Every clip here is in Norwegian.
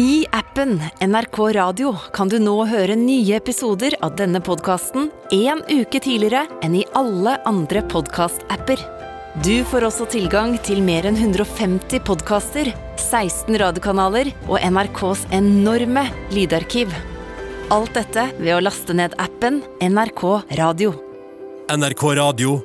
I appen NRK Radio kan du nå høre nye episoder av denne podkasten en uke tidligere enn i alle andre podkast-apper. Du får også tilgang til mer enn 150 podkaster, 16 radiokanaler og NRKs enorme lydarkiv. Alt dette ved å laste ned appen NRK Radio. NRK Radio.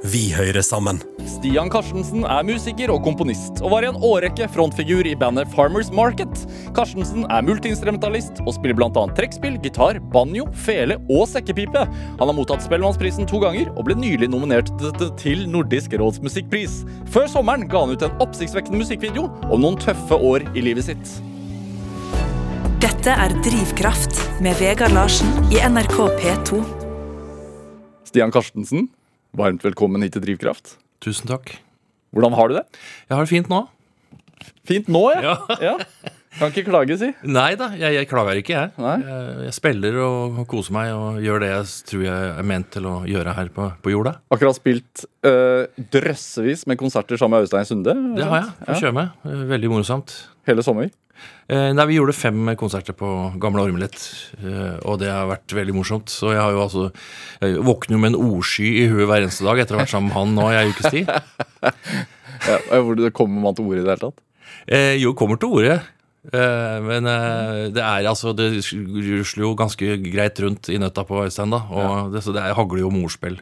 Vi hører sammen. Stian Karstensen er musiker og komponist, og var i en årrekke frontfigur i bandet Farmers Market. Karstensen er multiinstrumentalist og spiller bl.a. trekkspill, gitar, banjo, fele og sekkepipe. Han har mottatt Spellemannsprisen to ganger, og ble nylig nominert til Nordisk råds musikkpris. Før sommeren ga han ut en oppsiktsvekkende musikkvideo om noen tøffe år i livet sitt. Dette er Drivkraft med Vegard Larsen i NRK P2. Stian Karstensen, varmt velkommen hit til Drivkraft. Tusen takk. Hvordan har du det? Jeg har det fint nå. Fint nå, ja. ja. Kan ikke klage, si. Nei da, jeg, jeg klager ikke, jeg. Nei. jeg. Jeg spiller og koser meg og gjør det jeg tror jeg er ment til å gjøre her på, på jorda. Akkurat spilt øh, drøssevis med konserter sammen med Øystein Sunde. Det har jeg. Får kjøre med. Veldig morsomt. Hele sommer. Eh, nei, Vi gjorde fem konserter på Gamle Ormlet, eh, og det har vært veldig morsomt. Så jeg har jo altså Jeg våkner jo med en ordsky i huet hver eneste dag etter å ha vært sammen med han nå i ei ukes tid. Ja, hvor det kommer man til orde i det hele tatt? Eh, jo, kommer til orde. Eh, men eh, det er altså Det rusler jo ganske greit rundt i nøtta på Øystein, da. Og det, så det er, hagler jo med ordspill.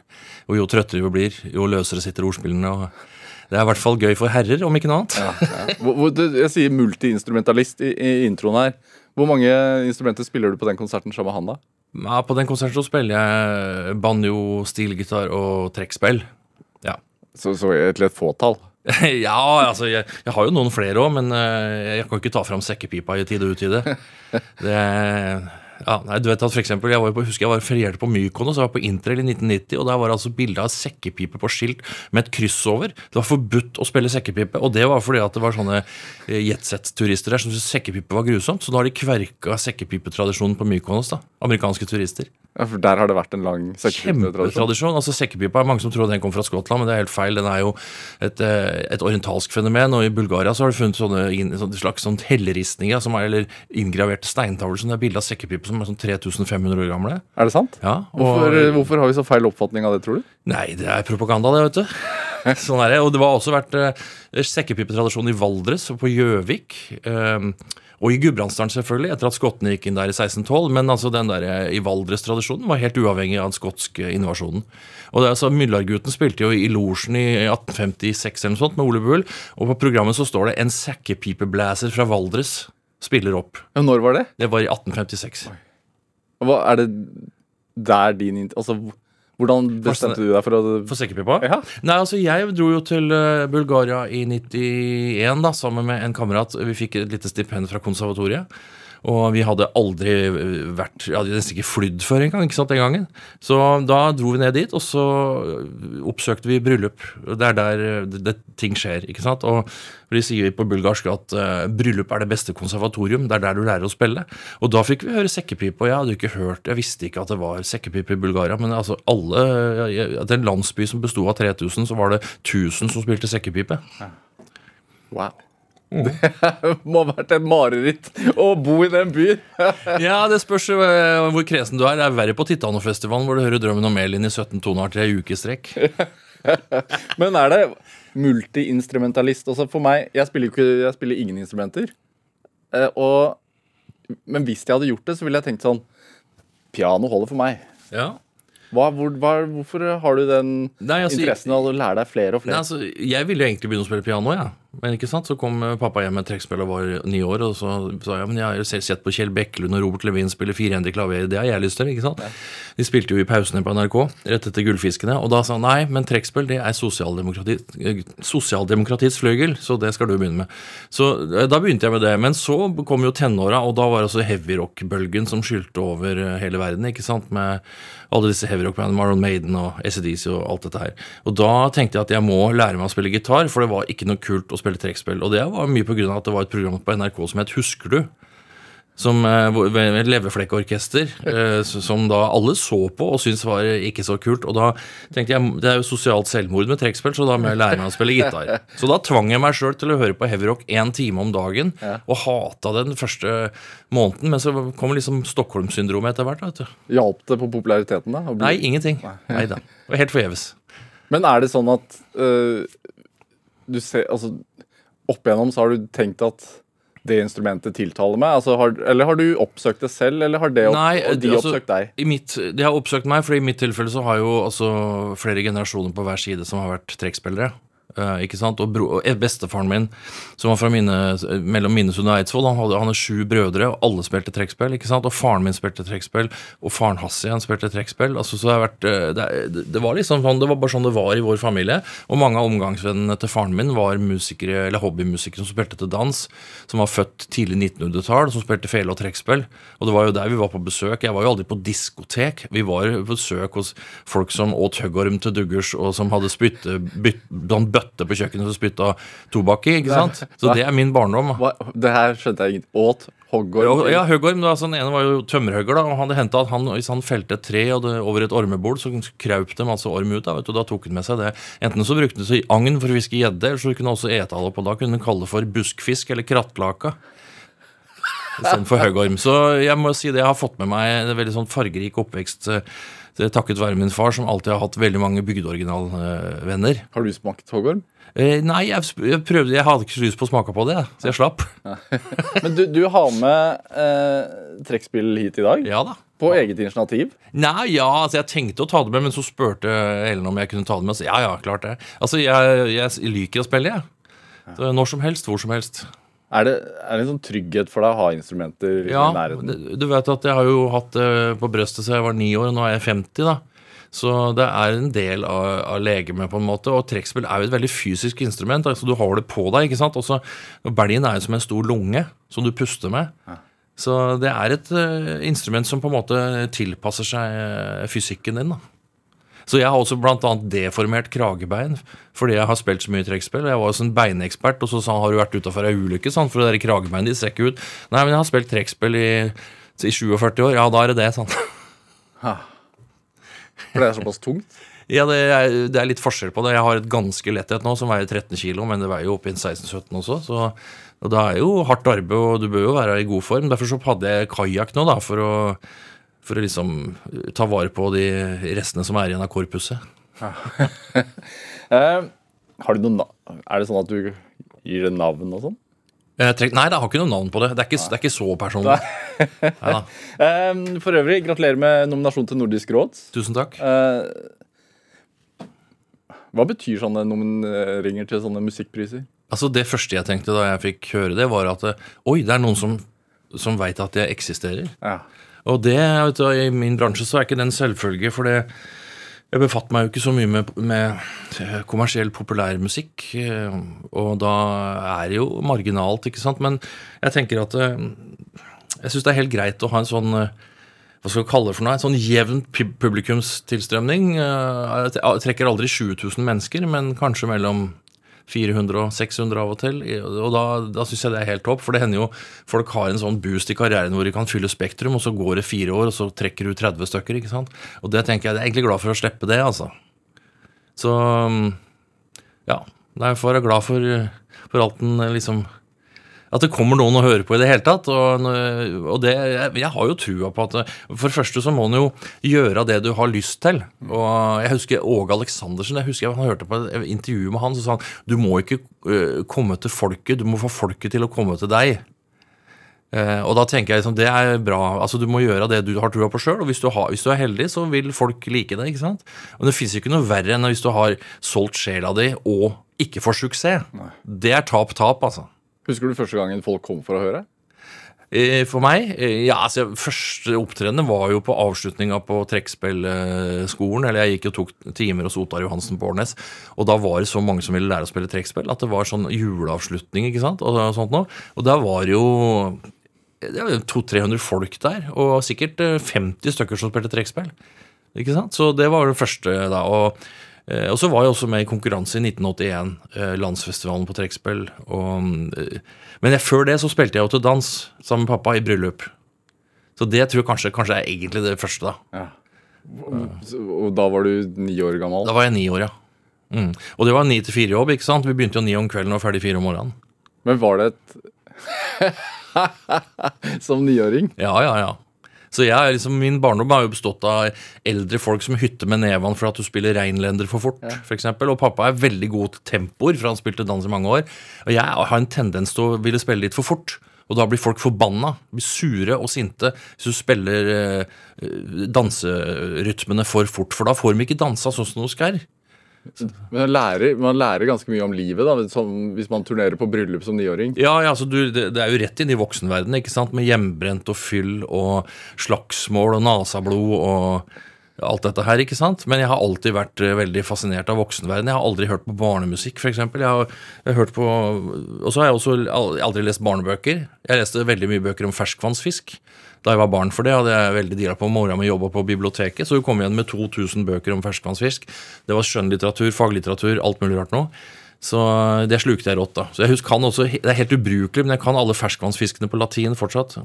Og jo trøttere vi blir, jo løsere sitter ordspillene. Og det er i hvert fall gøy for herrer, om ikke noe annet. Ja, jeg sier multiinstrumentalist i, i introen her. Hvor mange instrumenter spiller du på den konserten sammen med han, da? Ja, på den konserten så spiller jeg banjo, stilgitar og trekkspill. Ja. Så, så til et fåtall. ja, altså jeg, jeg har jo noen flere òg, men eh, jeg kan ikke ta fram sekkepipa i tide og utide. Det ja, nei, du vet at for eksempel, Jeg var på, husker jeg var ferierte på Mykonos, jeg var på Interrail i 1990, og der var det altså bilde av sekkepipe på skilt med et kryss over. Det var forbudt å spille sekkepipe, og det var fordi at det var sånne eh, jetset-turister der som syntes sekkepipe var grusomt. Så nå har de kverka sekkepipetradisjonen på Mykonos. da, Amerikanske turister. Ja, For der har det vært en lang sekkepipetradisjon. Altså Sekkepipa er mange som tror den kom fra Skottland, men det er helt feil. Den er jo et, eh, et orientalsk fenomen. Og i Bulgaria så har du funnet sånne, sånne slags sånn helleristninger, som er, eller inngraverte steintavler som det er bilde av sekkepiper som er sånn 3500 år gamle. Er det sant? Ja, og, Hvorfor, hvorfor har vi så feil oppfatning av det, tror du? Nei, det er propaganda, det, vet du. Sånn er det. Og det har også vært eh, sekkepipetradisjon i Valdres og på Gjøvik. Eh, og i Gudbrandsdalen, selvfølgelig, etter at skottene gikk inn der i 1612. Men altså den der eh, i Valdres-tradisjonen var helt uavhengig av den skotske invasjonen. Og det er altså Myllargutten spilte jo i losjen i 1856 eller noe sånt med Ole Bull. Og på programmet så står det 'En sekkepipeblæser fra Valdres spiller opp'. Ja, når var det? Det var i 1856. Hva, er det der din Altså, hvordan bestemte du deg for å For sekkepipa? Ja. Nei, altså Jeg dro jo til eh, Bulgaria i 91 da, sammen med en kamerat. Vi fikk et lite stipend fra konservatoriet. Og vi hadde aldri eh, vært Vi hadde nesten ikke flydd før engang. ikke sant, den gangen. Så da dro vi ned dit, og så oppsøkte vi bryllup. Det er der eh, det, det, ting skjer. ikke sant, Og de sier på bulgarsk at uh, bryllup er det beste konservatorium. Det er der du lærer å spille. Og da fikk vi høre sekkepipe, og jeg hadde ikke hørt Jeg visste ikke at det var sekkepipe i Bulgaria, men altså alle er en landsby som besto av 3000, så var det 1000 som spilte sekkepipe. Wow. Det må ha vært et mareritt å bo i den byen. Ja, det spørs eh, hvor kresen du er. Det er verre på Titanofestivalen, hvor du hører Drømmen om Elin i 17 tonearter i ei uke strekk. Men er det multiinstrumentalist? også for meg, jeg spiller ikke, jeg spiller ingen instrumenter. Eh, og, men hvis jeg hadde gjort det, så ville jeg tenkt sånn Piano holder for meg. Ja. Hva, hvor, hva, hvorfor har du den Nei, altså, interessen av å lære deg flere og Nei, flere? altså, jeg ville jo egentlig begynne å spille piano, ja. Men ikke sant, så kom eh, pappa hjem med trekkspill og var ni år, og så sa jeg men jeg har jo selv sett på Kjell Bekkelund og Robert Levin spille firhendig klaver, det har jeg lyst til, ikke sant. De spilte jo i pausene på NRK, rett etter Gullfiskene, og da sa han nei, men trekkspill det er sosialdemokrati, eh, sosialdemokratiets fløyel, så det skal du begynne med. Så eh, da begynte jeg med det, men så kom jo tenåra, og da var altså heavyrock-bølgen som skylte over hele verden, ikke sant, med alle disse heavyrock-bandene, Marlon Maiden og ACDC og alt dette her. Og da tenkte jeg at jeg må lære meg å spille gitar, for det var ikke noe kult å spille trekkspill. Og det var mye av at det var et program på NRK som het Husker du? som eh, leverflekkorkester, eh, som da alle så på og syntes var ikke så kult. Og da tenkte jeg det er jo sosialt selvmord med trekkspill, så da må jeg lære meg å spille gitar. Så da tvang jeg meg sjøl til å høre på heavyrock én time om dagen, og hata det den første måneden. Men så kom liksom Stockholm-syndromet etter hvert. vet du. Hjalp det på populariteten, da? bli- Nei, ingenting. Nei da. Helt forgjeves. Men er det sånn at øh, du ser Altså, opp igjennom så har du tenkt at det instrumentet tiltaler meg? Altså, har, eller har du oppsøkt det selv, eller har det opp, Nei, de altså, oppsøkt deg? I mitt, de har oppsøkt meg, for i mitt tilfelle så har jo altså flere generasjoner på hver side som har vært trekkspillere. Eh, ikke sant? Og, bro, og bestefaren min, som var fra mine, mellom Minnesund og Eidsvoll, han hadde han har sju brødre, og alle spilte trekkspill. ikke sant? Og faren min spilte trekkspill, og faren hans igjen spilte trekkspill. Altså, så det, har vært, eh, det, det var liksom sånn, det var bare sånn det var i vår familie. Og mange av omgangsvennene til faren min var musikere, eller hobbymusikere som spilte til dans, som var født tidlig 1900-tall, som spilte fele og trekkspill. Og det var jo der vi var på besøk. Jeg var jo aldri på diskotek. Vi var på besøk hos folk som åt huggorm til duggers, og som hadde spytte, byt, sånn bøtte på kjøkkenet som spytta tobakk i. ikke sant? Så det er min barndom. Hva, det her skjønte jeg ikke. Åt hoggorm? Ja, hoggorm. altså, Den ene var jo tømmerhugger. da, og Han hadde at han, Hvis han felte et tre det, over et ormebol, så kraup det masse orm ut. Da vet du, da tok han med seg det. Enten så brukte han agn for å fiske gjedde, eller så kunne han også ete det opp. og Da kunne han kalle det for buskfisk eller krattlaka. Istedenfor høgorm. Så jeg må si det, jeg har fått med meg en veldig sånn fargerik oppvekst. Eh, det er takket være min far, som alltid har hatt veldig mange bygdeoriginalvenner. Har du smakt hoggorm? Eh, nei, jeg, jeg prøvde, jeg hadde ikke så lyst på å smake på det, så jeg slapp. Men du, du har med eh, trekkspill hit i dag? Ja da. På eget initiativ? Nei, ja, altså jeg tenkte å ta det med, men så spurte Ellen om jeg kunne ta det med. Så ja, ja, klart det. Altså, jeg, jeg liker å spille, jeg. Så Når som helst, hvor som helst. Er det, er det en sånn trygghet for deg å ha instrumenter Ja, i nærheten? Ja, du vet at jeg har jo hatt det på brøstet siden jeg var ni år, og nå er jeg 50, da. Så det er en del av, av legemet, på en måte. Og trekkspill er jo et veldig fysisk instrument. altså Du har det på deg, ikke sant. Også, Belgen er jo som en stor lunge som du puster med. Så det er et uh, instrument som på en måte tilpasser seg uh, fysikken din. da. Så jeg har også annet deformert kragebein fordi jeg har spilt så mye trekkspill. Jeg var jo en beinekspert, og så sa han har du vært utafor ei ulykke, sånn, for det der kragebeinet ditt ser ikke ut. Nei, men jeg har spilt trekkspill i, i 47 år. Ja, da er det det, sant. For det er såpass tungt? Ja, det er, det er litt forskjell på det. Jeg har et ganske letthet nå som veier 13 kilo, men det veier jo opp i 16-17 også. Så og det er jo hardt arbeid, og du bør jo være i god form. Derfor så hadde jeg kajakk nå, da, for å, for å liksom ta vare på de restene som er igjen av korpuset. Eh, har du noen, er det sånn at du gir det navn og sånn? Jeg nei, det har ikke noe navn på det. Det er ikke, det er ikke så personlig. Eh, for øvrig, gratulerer med nominasjon til Nordisk råd. Tusen takk. Eh, hva betyr sånne nomineringer til sånne musikkpriser? Altså Det første jeg tenkte da jeg fikk høre det, var at eh, oi, det er noen som, som veit at jeg eksisterer. Ja. Og det, vet du, i min bransje så er ikke den selvfølge, for det jeg befatter meg jo ikke så mye med, med kommersiell populærmusikk, eh, og da er det jo marginalt, ikke sant. Men jeg tenker at eh, jeg syns det er helt greit å ha en sånn eh, hva skal vi kalle det for noe? En sånn jevn publikumstilstrømning. Jeg trekker aldri 20 000 mennesker, men kanskje mellom 400 og 600 av og til. Og da, da syns jeg det er helt topp, for det hender jo folk har en sånn boost i karrieren hvor de kan fylle Spektrum, og så går det fire år, og så trekker du 30 stykker. ikke sant? Og det tenker jeg, jeg er egentlig glad for å slippe det, altså. Så ja. Nei, jeg får være glad for, for alt den eh, liksom at det kommer noen å høre på i det hele tatt. Og, og det, jeg, har jo trua på at For det første så må en jo gjøre det du har lyst til. Og jeg husker Åge Aleksandersen. jeg husker Han hørte på et intervju med han, så sa han du må ikke øh, komme til folket, du må få folket til å komme til deg. Eh, og da tenker jeg liksom, det er bra. altså Du må gjøre det du har trua på sjøl. Og hvis du, har, hvis du er heldig, så vil folk like det. ikke sant? Og det fins ikke noe verre enn hvis du har solgt sjela di og ikke får suksess. Det er tap-tap, altså. Husker du første gangen folk kom for å høre? Eh, For meg? eh, Ja, altså Første opptreden var jo på avslutninga på trekkspillskolen. Eller jeg gikk og tok timer hos Otar Johansen på Årnes. Og da var det så mange som ville lære å spille trekkspill, at det var sånn juleavslutning. ikke sant? Og, sånt noe. og da var det jo det var 200-300 folk der, og sikkert eh, 50 stykker som spilte trekkspill. Ikke sant? Så det var det første da. Og Eh, og så var jeg også med i konkurranse i 1981, eh, landsfestivalen på trekkspill. Eh, men før det så spilte jeg jo til dans sammen med pappa i bryllup. Så det tror jeg kanskje, kanskje er egentlig det første, da. Ja. Og da var du ni år gammel? Da var jeg ni år, ja. Mm. Og det var ni til fire-jobb, ikke sant? Vi begynte jo ni om kvelden og var ferdig fire om morgenen. Men var det et Som niåring? Ja, ja, ja. Så jeg, liksom, Min barndom har jo bestått av eldre folk som hytter med nevene for at du spiller reinlender for fort. For eksempel. Og pappa er veldig god til tempoer, for han spilte dans i mange år. Og jeg har en tendens til å ville spille litt for fort. Og da blir folk forbanna, blir sure og sinte hvis du spiller eh, danserytmene for fort. For da får de ikke dansa sånn som de skal. Man lærer, man lærer ganske mye om livet da, som, hvis man turnerer på bryllup som niåring. Ja, ja altså du, det, det er jo rett inn i voksenverdenen, ikke sant? Med hjemmebrent og fyll og slagsmål og nasablod og alt dette her, ikke sant? Men jeg har alltid vært eh, veldig fascinert av voksenverdenen. Jeg har aldri hørt på barnemusikk, f.eks. Jeg, har- jeg har Og så har jeg også aldri lest barnebøker. Jeg leste veldig mye bøker om ferskvannsfisk. Da jeg var barn for det, hadde jeg veldig deala på. Mora mi jobba på biblioteket, så hun kom igjen med 2000 bøker om ferskvannsfisk. Det var skjønnlitteratur, faglitteratur, alt mulig rart noe. Så det slukte jeg rått, da. Så jeg husker, kan også, Det er helt ubrukelig, men jeg kan alle ferskvannsfiskene på latin fortsatt. Si,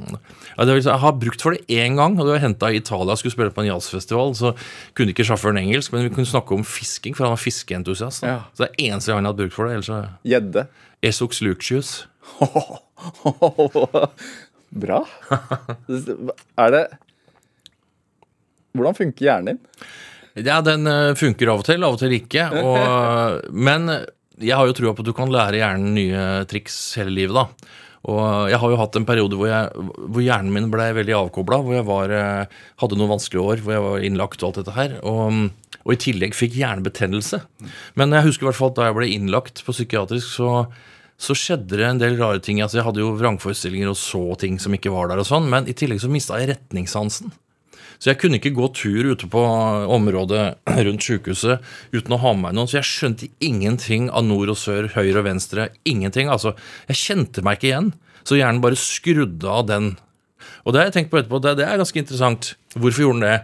jeg har brukt for det én gang, og det var henta i Italia. Skulle spille på en jazzfestival, så kunne ikke sjåføren engelsk, men vi kunne snakke om fisking, for han var fiskeentusiast. Ja. Så det er eneste gang jeg har hatt bruk for det. Gjedde. Esox lucius. Bra. Er det Hvordan funker hjernen din? Ja, den eh, funker av og til, av og til ikke. Og, men jeg har jo trua på at du kan lære hjernen nye triks hele livet, da. Og jeg har jo hatt en periode hvor, jeg, hvor hjernen min ble veldig avkobla, hvor jeg var, eh, hadde noen vanskelige år, hvor jeg var innlagt og alt dette her. Og, og i tillegg fikk hjernebetennelse. Men jeg husker i hvert fall at da jeg ble innlagt på psykiatrisk, så, så skjedde det en del rare ting. Altså, jeg hadde jo vrangforestillinger og så ting som ikke var der, og sånn, men i tillegg så mista jeg retningssansen. Så jeg kunne ikke gå tur ute på området rundt sykehuset uten å ha med meg noen. Så jeg skjønte ingenting av nord og sør, høyre og venstre. Ingenting. altså. Jeg kjente meg ikke igjen. Så hjernen bare skrudde av den. Og det har jeg tenkt på etterpå. Det, det er ganske interessant. Hvorfor gjorde den det?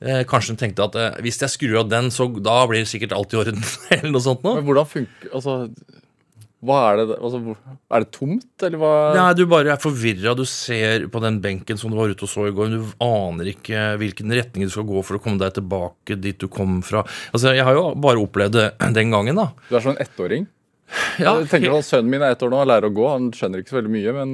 Eh, kanskje den tenkte at eh, hvis jeg skrur av den, så da blir det sikkert alt i orden. eller noe sånt nå. Men hvordan funker Altså, hva er det altså, Er det tomt, eller hva? Nei, du bare er forvirra. Du ser på den benken som du var ute og så i går, men du aner ikke hvilken retning du skal gå for å komme deg tilbake dit du kom fra. Altså, Jeg har jo bare opplevd det den gangen, da. Du er som en ettåring? Ja, jeg tenker at Sønnen min er ett år nå og lærer å gå. Han skjønner ikke så veldig mye, men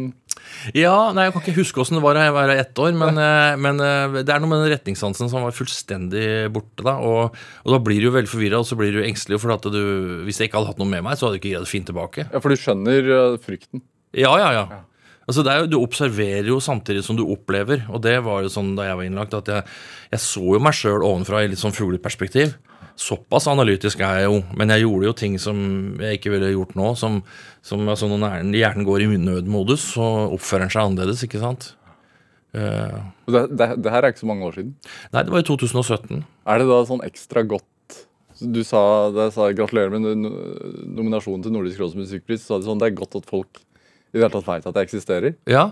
ja nei, Jeg kan ikke huske åssen det var da jeg var ett år, men, eh, men eh, det er noe med den retningssansen som var fullstendig borte. da, Og, og da blir du jo veldig forvirra, og så blir du engstelig. For at du, hvis jeg ikke hadde hatt noe med meg, så hadde du ikke greid å finne tilbake. Ja, for du skjønner uh, frykten. Ja, ja, ja. Altså det er jo, Du observerer jo samtidig som du opplever. Og det var jo sånn da jeg var innlagt, at jeg, jeg så jo meg sjøl ovenfra i litt sånn fugleperspektiv. Såpass analytisk er jeg jo, men jeg gjorde jo ting som jeg ikke ville gjort nå. Som, som altså Når hjernen- går i nødmodus, så oppfører den seg annerledes, ikke sant? Uh, Det, det, det her er ikke så mange år siden. nei, det var i 2017. Er det da sånn ekstra godt Du sa, da jeg sa gratulerer med nominasjonen til Nordisk råds musikkpris. Så sa du sånn, det er godt at folk i det hele tatt veit at det eksisterer. Ja,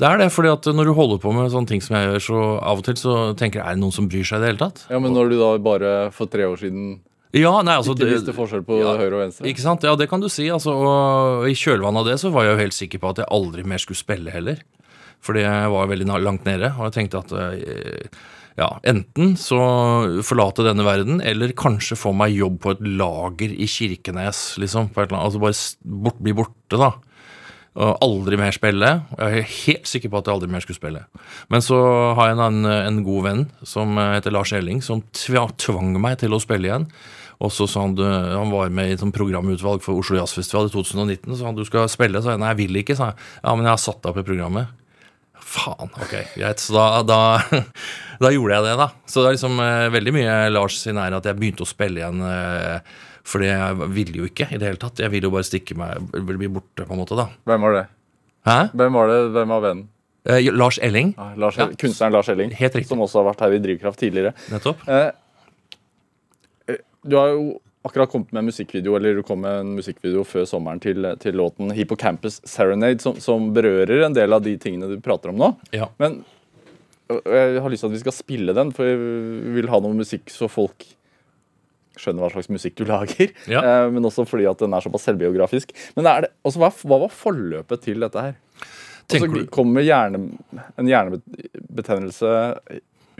det er det. fordi at når du holder på med sånne ting som jeg gjør, så av og til så tenker jeg er det noen som bryr seg i det hele tatt? Ja, Men når du da bare for tre år siden Ja, nei, altså ikke visste forskjell på Ja, høyre og venstre Ikke sant? Ja, det kan du si. Altså, og I kjølvannet av det så var jeg jo helt sikker på at jeg aldri mer skulle spille heller. Fordi jeg var veldig langt nede, og jeg tenkte at eh, ja, enten så forlate denne verden, eller kanskje få meg jobb på et lager i Kirkenes, liksom. På et eller annet, altså bare bort, bli borte, da. Og aldri mer spille. Jeg er helt sikker på at jeg aldri mer skulle spille. Men så har jeg en, en god venn som heter Lars Elling, som tvang meg til å spille igjen. Og så sa han han var med i et programutvalg for Oslo Jazzfestival i 2019. Så han du skal spille. Så jeg nei, jeg vil ikke. sa jeg. Ja, men jeg har satt deg opp i programmet. Faen, ok, greit. Så da, da, da gjorde jeg det, da. Så det er liksom eh, veldig mye Lars sin ære at jeg begynte å spille igjen. Eh, fordi jeg ville jo ikke i det hele tatt. Jeg ville jo bare stikke meg, bli borte, på en måte, da. Hvem var det? Hæ? Hvem var det? Hvem var vennen? Eh, Lars Elling, Ah, Lars, Ja. Kunstneren Lars Elling. Helt riktig. Som også har vært her i Drivkraft tidligere. nettopp. Eh, eh, du har jo akkurat kommet med en musikkvideo Eller du kom med en musikkvideo før sommeren til, til låten Hippocampus Serenade, som, som berører en del av de tingene du prater om nå. Ja. Men øh, jeg har lyst til at vi skal spille den, for vi vil ha noe musikk så folk skjønner hva slags musikk du lager, Ja. eh, men også fordi at den er såpass selvbiografisk. Men det, også, hva, hva var forløpet til dette her? Og så kommer hjerne, en hjernebetennelse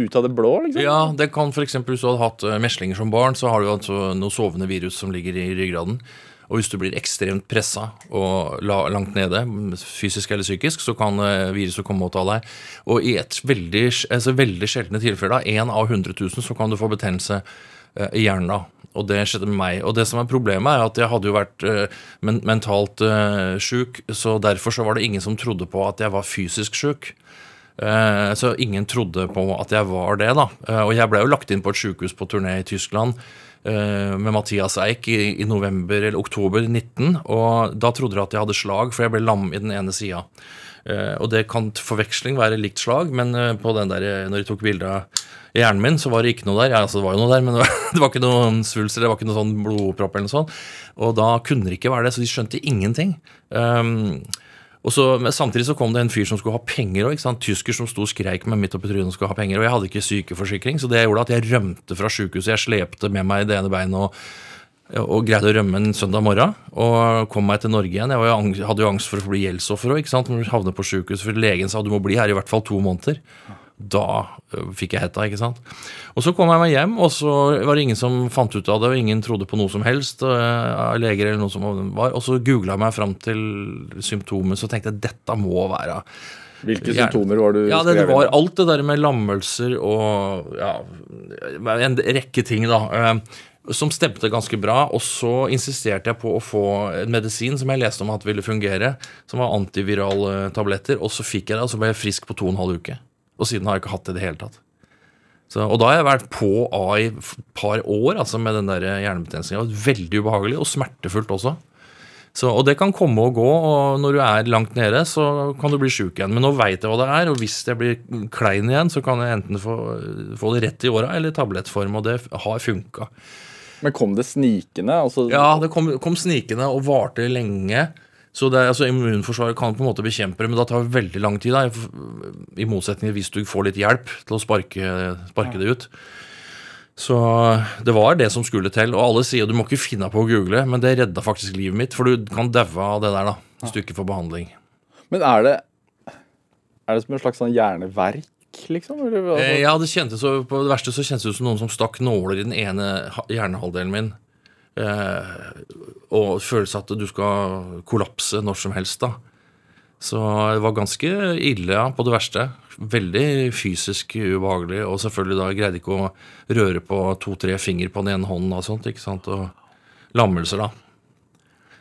ut av det blå, liksom? Ja, det kan f.eks. hvis du hadde hatt eh, meslinger som barn, så har du altså noe sovende virus som ligger i ryggraden. Og hvis du blir ekstremt pressa og la, langt nede, fysisk eller psykisk, så kan eh, viruset komme og ta deg. Og i et veldig, altså veldig sjeldne tilfeller, én av 100 000, så kan du få betennelse i hjernen. Og det skjedde med meg. Og det som er problemet, er at jeg hadde jo vært eh, men, mentalt uh, sjuk, så derfor så var det ingen som trodde på at jeg var fysisk sjuk. Eh, Så ingen trodde på at jeg var det, da. Eh, Og jeg ble jo lagt inn på et sykehus på turné i Tyskland eh, med Mathias Eik i, i november eller oktober 19. Og da trodde de at jeg hadde slag, for jeg ble lam i den ene sida. Og det kan til forveksling være likt slag, men eh, på den der, eh, når de tok bilde av hjernen min, så var det ikke noe der. Ja, altså, det var jo noe der, men det var, ikke noen svulster, det var ikke noe sånn blodpropp eller noe sånt. Og da kunne det ikke være det, så de skjønte ingenting. Um, og så, Samtidig så kom det en fyr som skulle ha penger òg. Tysker som sto og skreik meg midt oppi trynet og skulle ha penger. Og jeg hadde ikke sykeforsikring, så det gjorde at jeg rømte fra sjukehuset. Jeg slepte med meg det ene beinet og, og greide å rømme en søndag morgen. Og kom meg til Norge igjen. Jeg var jo ang- hadde jo angst for å bli gjeldsoffer òg, Havne på sykehus. For legen sa du må bli her i hvert fall to måneder. Da fikk jeg hetta, ikke sant. Og så kom jeg meg hjem, og så var det ingen som fant ut av det, og ingen trodde på noe som helst ø, av leger eller noe som var. Og så googla jeg meg fram til symptomer, så tenkte jeg dette må være Hvilke symptomer var du Ja, det, det var alt det der med lammelser og ja, en rekke ting, da. Som stemte ganske bra. Og så insisterte jeg på å få en medisin som jeg leste om at ville fungere, som var antivirale tabletter. Og så fikk jeg det, og så ble jeg frisk på to og en halv uke. Og siden har jeg ikke hatt det i det hele tatt. Så, og da har jeg vært på A i et par år altså med den hjernebetennelsen. Veldig ubehagelig, og smertefullt også. Så, og det kan komme og gå, og når du er langt nede, så kan du bli sjuk igjen. Men nå veit jeg hva det er, og hvis jeg blir klein igjen, så kan jeg enten få, få det rett i åra eller i tablettform, og det har funka. Men kom det snikende? Altså, Ja, det kom, kom snikende og varte lenge. Så det, altså, Immunforsvaret kan på en måte bekjempe det, men det tar veldig lang tid. Da, i, motsetning til hvis du får litt hjelp til å sparke, sparke det ut. Så det var det som skulle til. Og alle sier du må ikke finne på å google, men det redda faktisk livet mitt. For du kan daue av det der da, ikke får behandling. Men er det Er det som en slags sånn hjerneverk, liksom? Eller, altså, Eh, Ja, det kjentes På det verste så kjentes det ut som noen som stakk nåler i den ene hjernehalvdelen min. Eh, og følelse at du skal kollapse når som helst, da. Så det var ganske ille ja, på det verste. Veldig fysisk ubehagelig. Og selvfølgelig da greide ikke å røre på to-tre finger på den ene hånden og sånt. ikke sant, Og lammelser, da.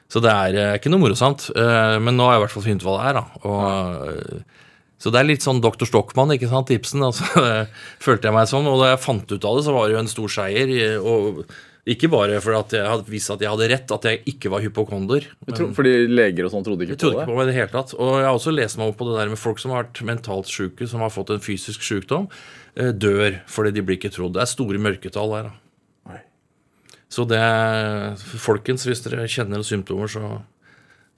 Så det er eh, ikke noe morosamt. Eh, men nå har jeg i hvert fall funnet hva det er, da. Og så det er litt sånn Dr. Stockmann, ikke sant, Ibsen. altså, følte jeg meg sånn. Og da jeg fant ut av det, så var det jo en stor seier. Og ikke bare for at jeg hadde vist at jeg hadde rett, at jeg ikke var hypokonder. Men... tror, fordi leger og sånn trodde ikke Jeg trodde på ikke på meg i det hele tatt. Og jeg har også lest meg opp på det der med folk som har vært mentalt syke, som har fått en fysisk sykdom, eh, dør fordi de blir ikke trodd. Det er store mørketall der. da. Så det Folkens, hvis dere kjenner symptomer, så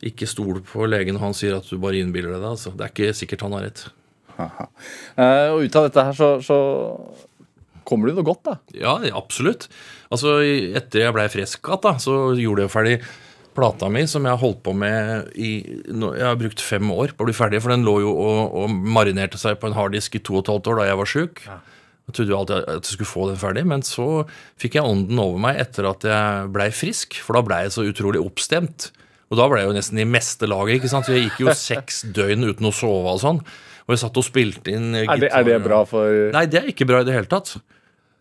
ikke stol på legen når han sier at du bare innbiller deg det. Altså. Det er ikke sikkert han har rett. Eh, og ut av dette her så, så kommer det jo noe godt, da. Ja, absolutt. Altså, Etter jeg blei frisk igjen, så gjorde jeg ferdig plata mi, som jeg har holdt på med i Jeg har brukt fem år på å bli ferdig, for den lå jo og, og marinerte seg på en harddisk i to og et halvt år da jeg var sjuk. Jeg trodde jo alltid at jeg skulle få den ferdig, men så fikk jeg ånden over meg etter at jeg blei frisk, for da blei jeg så utrolig oppstemt. Og da ble jeg jo nesten i meste laget, ikke sant? så jeg gikk jo seks døgn uten å sove og sånn. Og jeg satt og spilte inn Er det, er det bra for Nei, det er ikke bra i det hele tatt.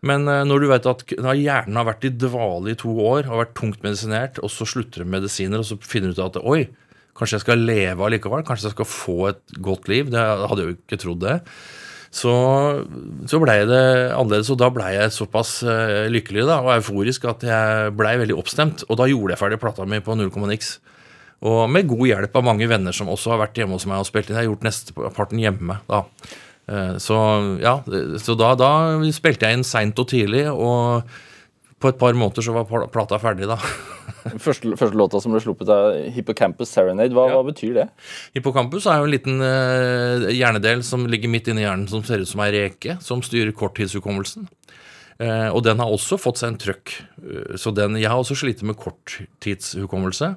Men eh, når du vet at hjernen har vært i dvale i to år, har vært tungt medisinert, og så slutter du med medisiner, og så finner du ut at oi, kanskje jeg skal leve allikevel, kanskje jeg skal få et godt liv. Det hadde jeg jo ikke trodd det. Så, så blei det annerledes, og da blei jeg såpass eh, lykkelig da, og euforisk at jeg blei veldig oppstemt. Og da gjorde jeg ferdig plata mi på null komma niks. Og med god hjelp av mange venner som også har vært hjemme hos meg og spilt inn. Jeg har gjort nesteparten hjemme da. Eh, Så ja, så da, da spilte jeg inn seint og tidlig, og på et par måneder så var plata ferdig, da. første, første låta som ble sluppet av Hippocampus Serenade? Hva, Ja. hva betyr det? Hippocampus er jo en liten uh, hjernedel som ligger midt inni hjernen som ser ut som ei reke, som styrer korttidshukommelsen. Uh, og den har også fått seg en trøkk. Uh, Så den, jeg har også slitt med korttidshukommelse.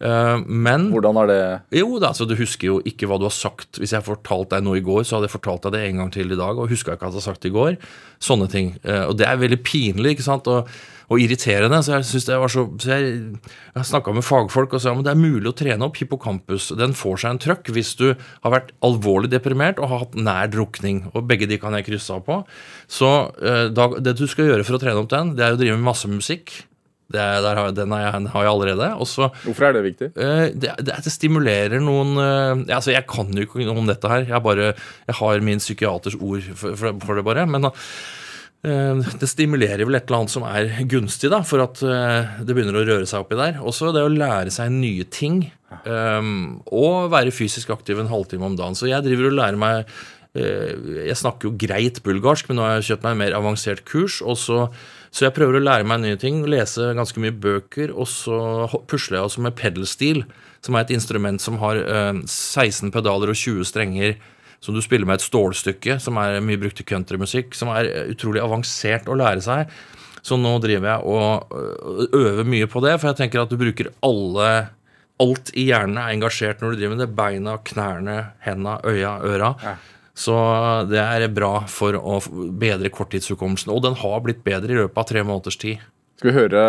Eh, Men Hvordan er det jo da, så du husker jo ikke hva du har sagt. Hvis jeg har fortalt deg noe i går, så hadde jeg fortalt deg det en gang til i dag, og huska ikke at jeg hadde sagt det i går. Sånne ting. Eh, Og det er veldig pinlig ikke sant, og, og irriterende. Så jeg synes det var så, så jeg, jeg snakka med fagfolk og sa at det er mulig å trene opp hippocampus. Den får seg en trøkk hvis du har vært alvorlig deprimert og har hatt nær drukning. Og begge de kan jeg krysse av på. Så eh, da, det du skal gjøre for å trene opp den, det er å drive med masse musikk. Det, er- der har, den har jeg, har jeg allerede. Også, Hvorfor er det viktig? Uh, det, det, det stimulerer noen eh, altså Jeg kan jo ikke noe om dette her. Jeg, bare, jeg har min psykiaters ord for, for, for det, bare. Men uh, det stimulerer vel et eller annet som er gunstig da, for at det begynner å røre seg oppi der. Også det å lære seg nye ting. Um, og være fysisk aktiv en halvtime om dagen. Så jeg driver og lærer meg Jeg snakker jo greit bulgarsk, men nå har jeg kjøpt meg en mer avansert kurs. og så så jeg prøver å lære meg nye ting, lese ganske mye bøker, og så pusler jeg også med pedalstil, som er et instrument som har eh, 16 pedaler og 20 strenger, som du spiller med et stålstykke, som er mye brukt i countrymusikk, som er eh, utrolig avansert å lære seg. Så nå driver jeg og øh, øver mye på det, for jeg tenker at du bruker alle Alt i hjernen er engasjert når du driver med det. Beina, knærne, henda, øya, øra. Så det er bra for å bedre korttidshukommelsen. Og den har blitt bedre i løpet av tre måneders tid. Skal vi høre,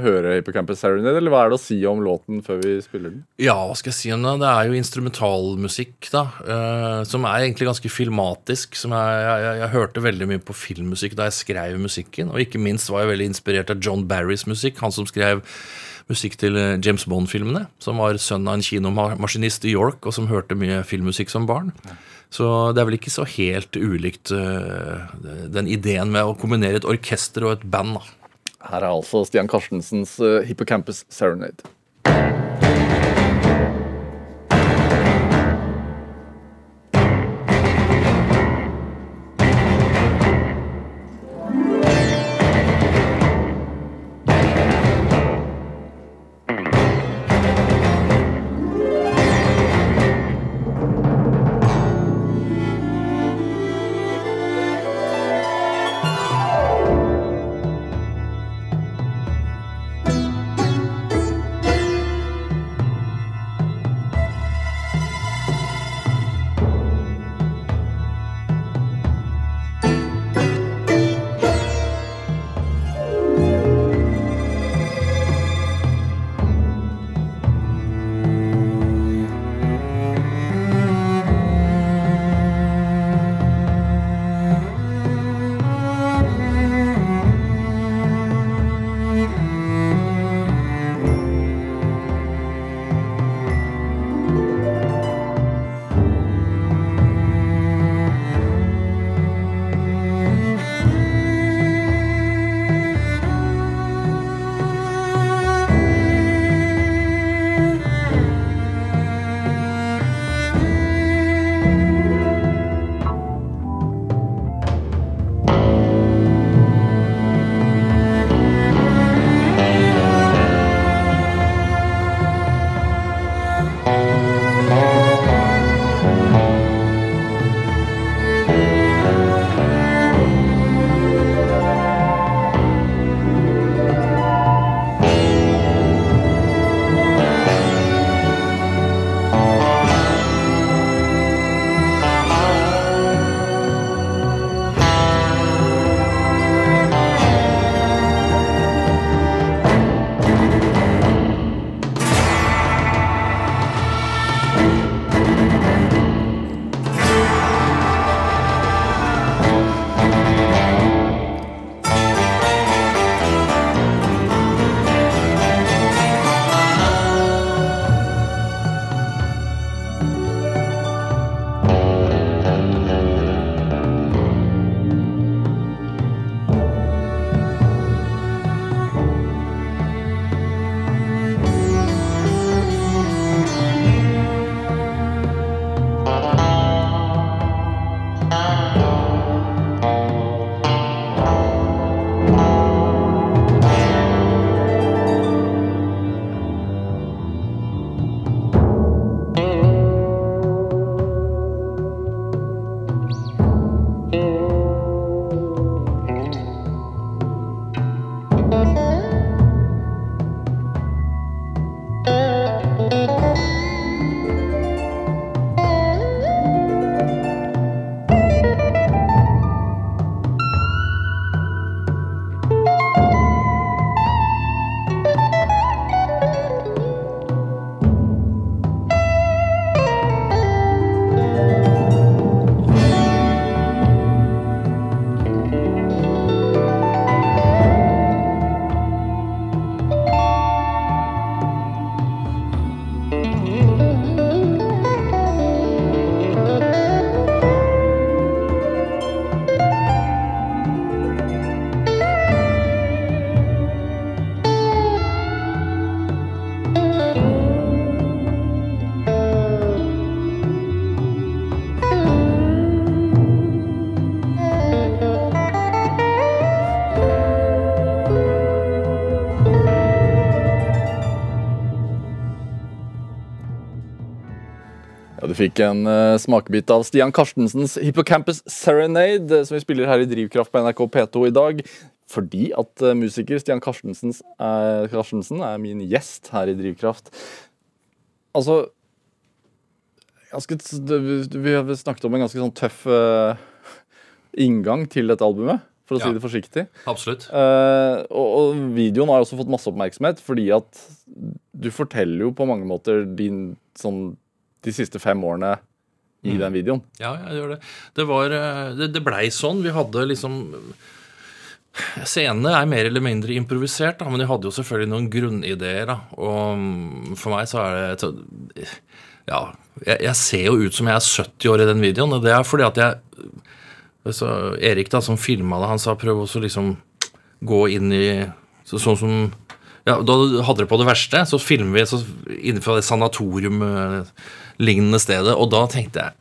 høre Hippocampus Serenade, eller hva er det å si om låten før vi spiller den? Ja, hva skal jeg si om det? Det er jo instrumentalmusikk, da. Uh, som er egentlig ganske filmatisk. Som jeg, jeg, jeg, hørte veldig mye på filmmusikk da jeg skrev musikken. Og ikke minst var jeg veldig inspirert av John Barrys musikk. Han som skrev musikk til eh, James Bond-filmene. Som var sønn av en kinomaskinist i York, og som hørte mye filmmusikk som barn. Så det er vel ikke så helt ulikt eh, den ideen med å kombinere et orkester og et band. da. Her er altså Stian Carstensens eh, Hippocampus Serenade. Fikk en uh, smakebit av Stian Karstensens Hippocampus Serenade, eh, som vi spiller her i Drivkraft på NRK P2 i dag. Fordi at uh, musiker Stian er, Karstensen er min gjest her i Drivkraft. Altså ganske, Vi har snakket om en ganske sånn tøff eh, inngang til dette albumet, for å si det forsiktig. Absolutt. Uh, og, og videoen har også fått masse oppmerksomhet, fordi at du forteller jo på mange måter din, sånn, de siste fem årene i den videoen. Ja, jeg gjør det. Det var eh, Det, det blei sånn. Vi hadde liksom Scenene er mer eller mindre improvisert, da, men de hadde jo selvfølgelig noen grunnideer. da, Og mm, for meg så er det Ja, jeg, jeg ser jo ut som jeg er 70 år i den videoen, og det er fordi at jeg så Erik, da, som filma det, han sa prøv å liksom gå inn i så, Sånn som ja, Da hadde det på det verste, så filmer vi så innenfor det sanatorium-lignende stedet, og da tenkte jeg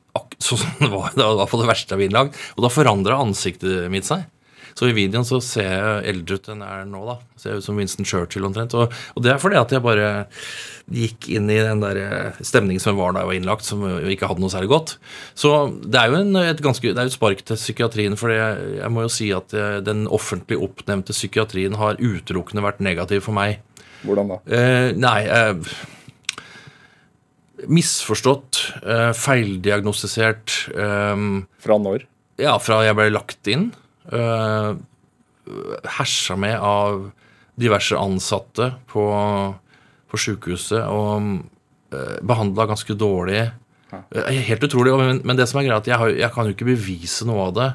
sånn som det var, det var på det verste av innlagt, og da forandra ansiktet mitt seg. Så i videoen så ser jeg eldre ut enn jeg er nå, da. Ser ut som Winston Churchill omtrent. Og, og det er fordi at jeg bare gikk inn i den der eh, stemningen som var da jeg var innlagt, som ikke hadde noe særlig godt. Så det er jo en, et ganske, det er et spark til psykiatrien, for jeg, jeg må jo si at eh, den offentlig oppnevnte psykiatrien har utelukkende vært negativ for meg. Hvordan da? Eh, nei eh, Misforstått, eh, feildiagnostisert eh, Fra når? Ja, fra jeg ble lagt inn. Uh, hersa med av diverse ansatte på, på sjukehuset og behandla ganske dårlig. Eh, helt utrolig. Men, men det som er greit, jeg, jeg kan jo ikke bevise noe av det.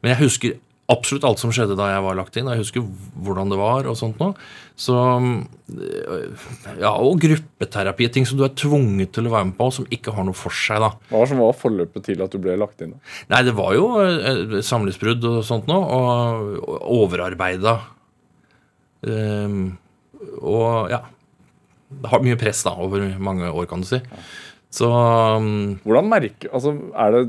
Men jeg husker absolutt alt som skjedde da jeg var lagt inn. Jeg husker hvordan det var og sånt noe. Så øh, Ja, og gruppeterapi. Ting som du er tvunget til å være med på, som ikke har noe for seg, da. Hva var som var forløpet til at du ble lagt inn? da? Nei, det var jo eh, samlivsbrudd og sånt noe, og, og overarbeida. Um, og ja Har mye press da, over mange år, kan du si. Så um, Hvordan merker Altså, er det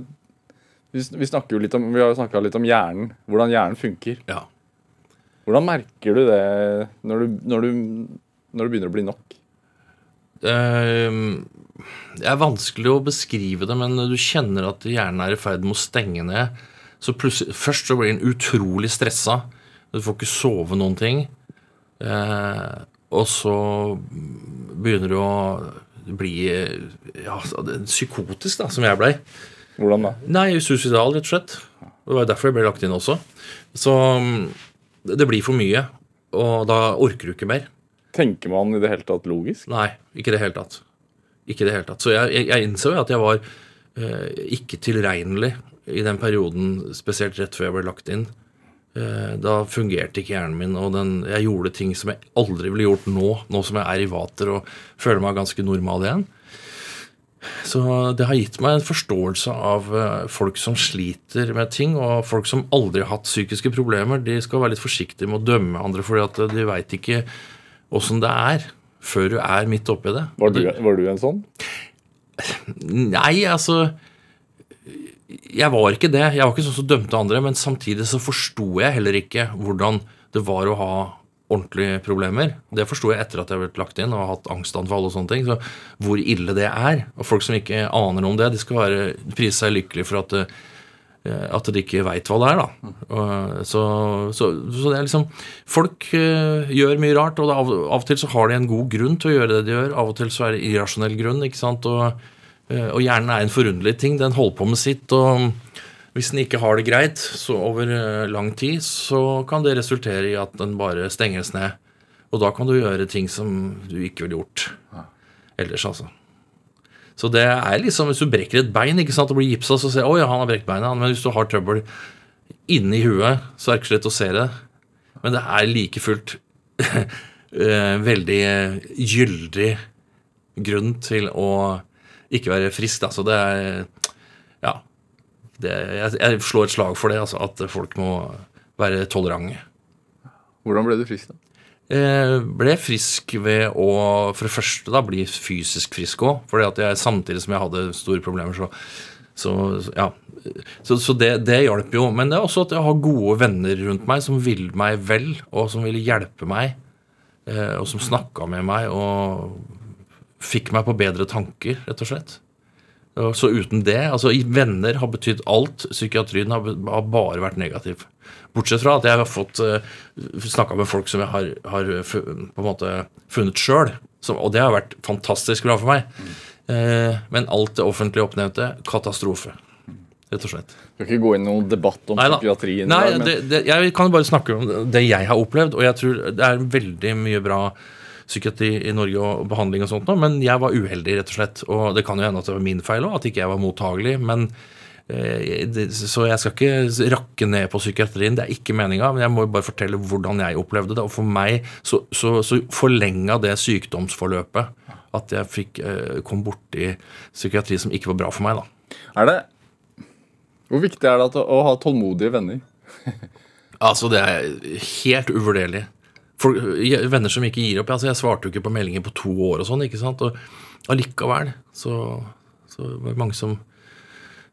Vi, vi jo litt om Vi har jo snakka litt om hjernen. Hvordan hjernen funker. ja. Hvordan merker du det når du, når du, når du begynner å bli nok? Ehm, det er vanskelig å beskrive det, men du kjenner at hjernen er i ferd med å stenge ned. Så Først så blir den utrolig stressa. Du får ikke sove noen ting. Eh, og så begynner du å bli ja, er psykotisk, da, som jeg blei. Hvordan da? Nei, suicidal, rett og slett. Det var derfor jeg ble lagt inn også. Så mm, det det blir for mye, og da orker du ikke mer. Tenker man i det hele tatt logisk? Nei, ikke i det hele tatt. Ikke det hele tatt. Så jeg, jeg, jeg innså jo at jeg var eh, ikke tilregnelig i den perioden, spesielt rett før jeg ble lagt inn. Eh, da fungerte ikke hjernen min, og den, jeg gjorde ting som jeg aldri ville gjort nå, nå som jeg er i vater og føler meg ganske normal igjen. Så det har gitt meg en forståelse av eh, folk som sliter med ting, og folk som aldri har hatt psykiske problemer. De skal være litt forsiktige med å dømme andre, fordi at de veit ikke åssen det er før du er midt oppi det. Var du, var du en sånn? Nei, altså Jeg var ikke det. Jeg var ikke sånn som dømte andre, men samtidig så forsto jeg heller ikke hvordan det var å ha ordentlige problemer. Det forsto jeg etter at jeg ble lagt inn og hatt angstanfall og sånne ting. Så hvor ille det er. Og folk som ikke aner om det, de skal være, prise seg lykkelige for at, eh, at de ikke veit hva det er, da. Så, så, så det er liksom Folk eh, gjør mye rart, og av, av og til så har de en god grunn til å gjøre det de gjør. Av og til så er det irrasjonell grunn, ikke sant. Og, eh, og hjernen er en forunderlig ting. Den holder på med sitt. og hvis den ikke har det greit så over eh, lang tid, så kan det resultere i at den bare stenges ned. Og da kan du gjøre ting som du ikke ville gjort ellers, altså. Så det er liksom, hvis du brekker et bein ikke sant, og blir gipsa, så ser du ja, han har brekt beinet. Men hvis du har trøbbel inni huet, så er det ikke så lett å se det. Men det er like fullt eh, veldig eh, gyldig grunn til å ikke være frisk. Da. Så det er. Det, jeg, jeg slår et slag for det, altså, at folk må være tolerante. Hvordan ble du frisk, da? Eh, ble frisk ved å for det første da bli fysisk frisk òg. For samtidig som jeg hadde store problemer, så, så ja. Så, så det, det hjalp jo. Men det er også at jeg har gode venner rundt meg som vil meg vel, og som ville hjelpe meg. Eh, og som snakka med meg og fikk meg på bedre tanker, rett og slett. Så uten det altså Venner har betydd alt. Psykiatrien har, har bare vært negativ. Bortsett fra at jeg har fått uh, snakka med folk som jeg har, har på en måte funnet sjøl. Og det har vært fantastisk bra for meg. Eh, men alt det offentlige oppnevnte katastrofe. Rett og slett. Skal ikke gå inn i noen debatt om Neida. psykiatrien. Nei, der, men det, det, jeg kan bare snakke om det jeg har opplevd, og jeg tror det er veldig mye bra psykiatri i Norge og behandling og sånt nå, men jeg var uheldig, rett og slett. Og det kan jo hende at det var min feil òg, at ikke jeg var mottagelig. men eh, Så jeg skal ikke rakke ned på psykiatrien, det er ikke meninga, men jeg må bare fortelle hvordan jeg opplevde det. Og for meg så, så, så forlenga det sykdomsforløpet at jeg fikk, eh, kom borti psykiatri som ikke var bra for meg, da. Er det Hvor viktig er det at, å ha tålmodige venner? Altså, det er helt uvurderlig. For, venner som ikke gir opp. Altså, jeg svarte jo ikke på meldinger på to år og sånn, ikke sant. Og allikevel så, så var det mange som,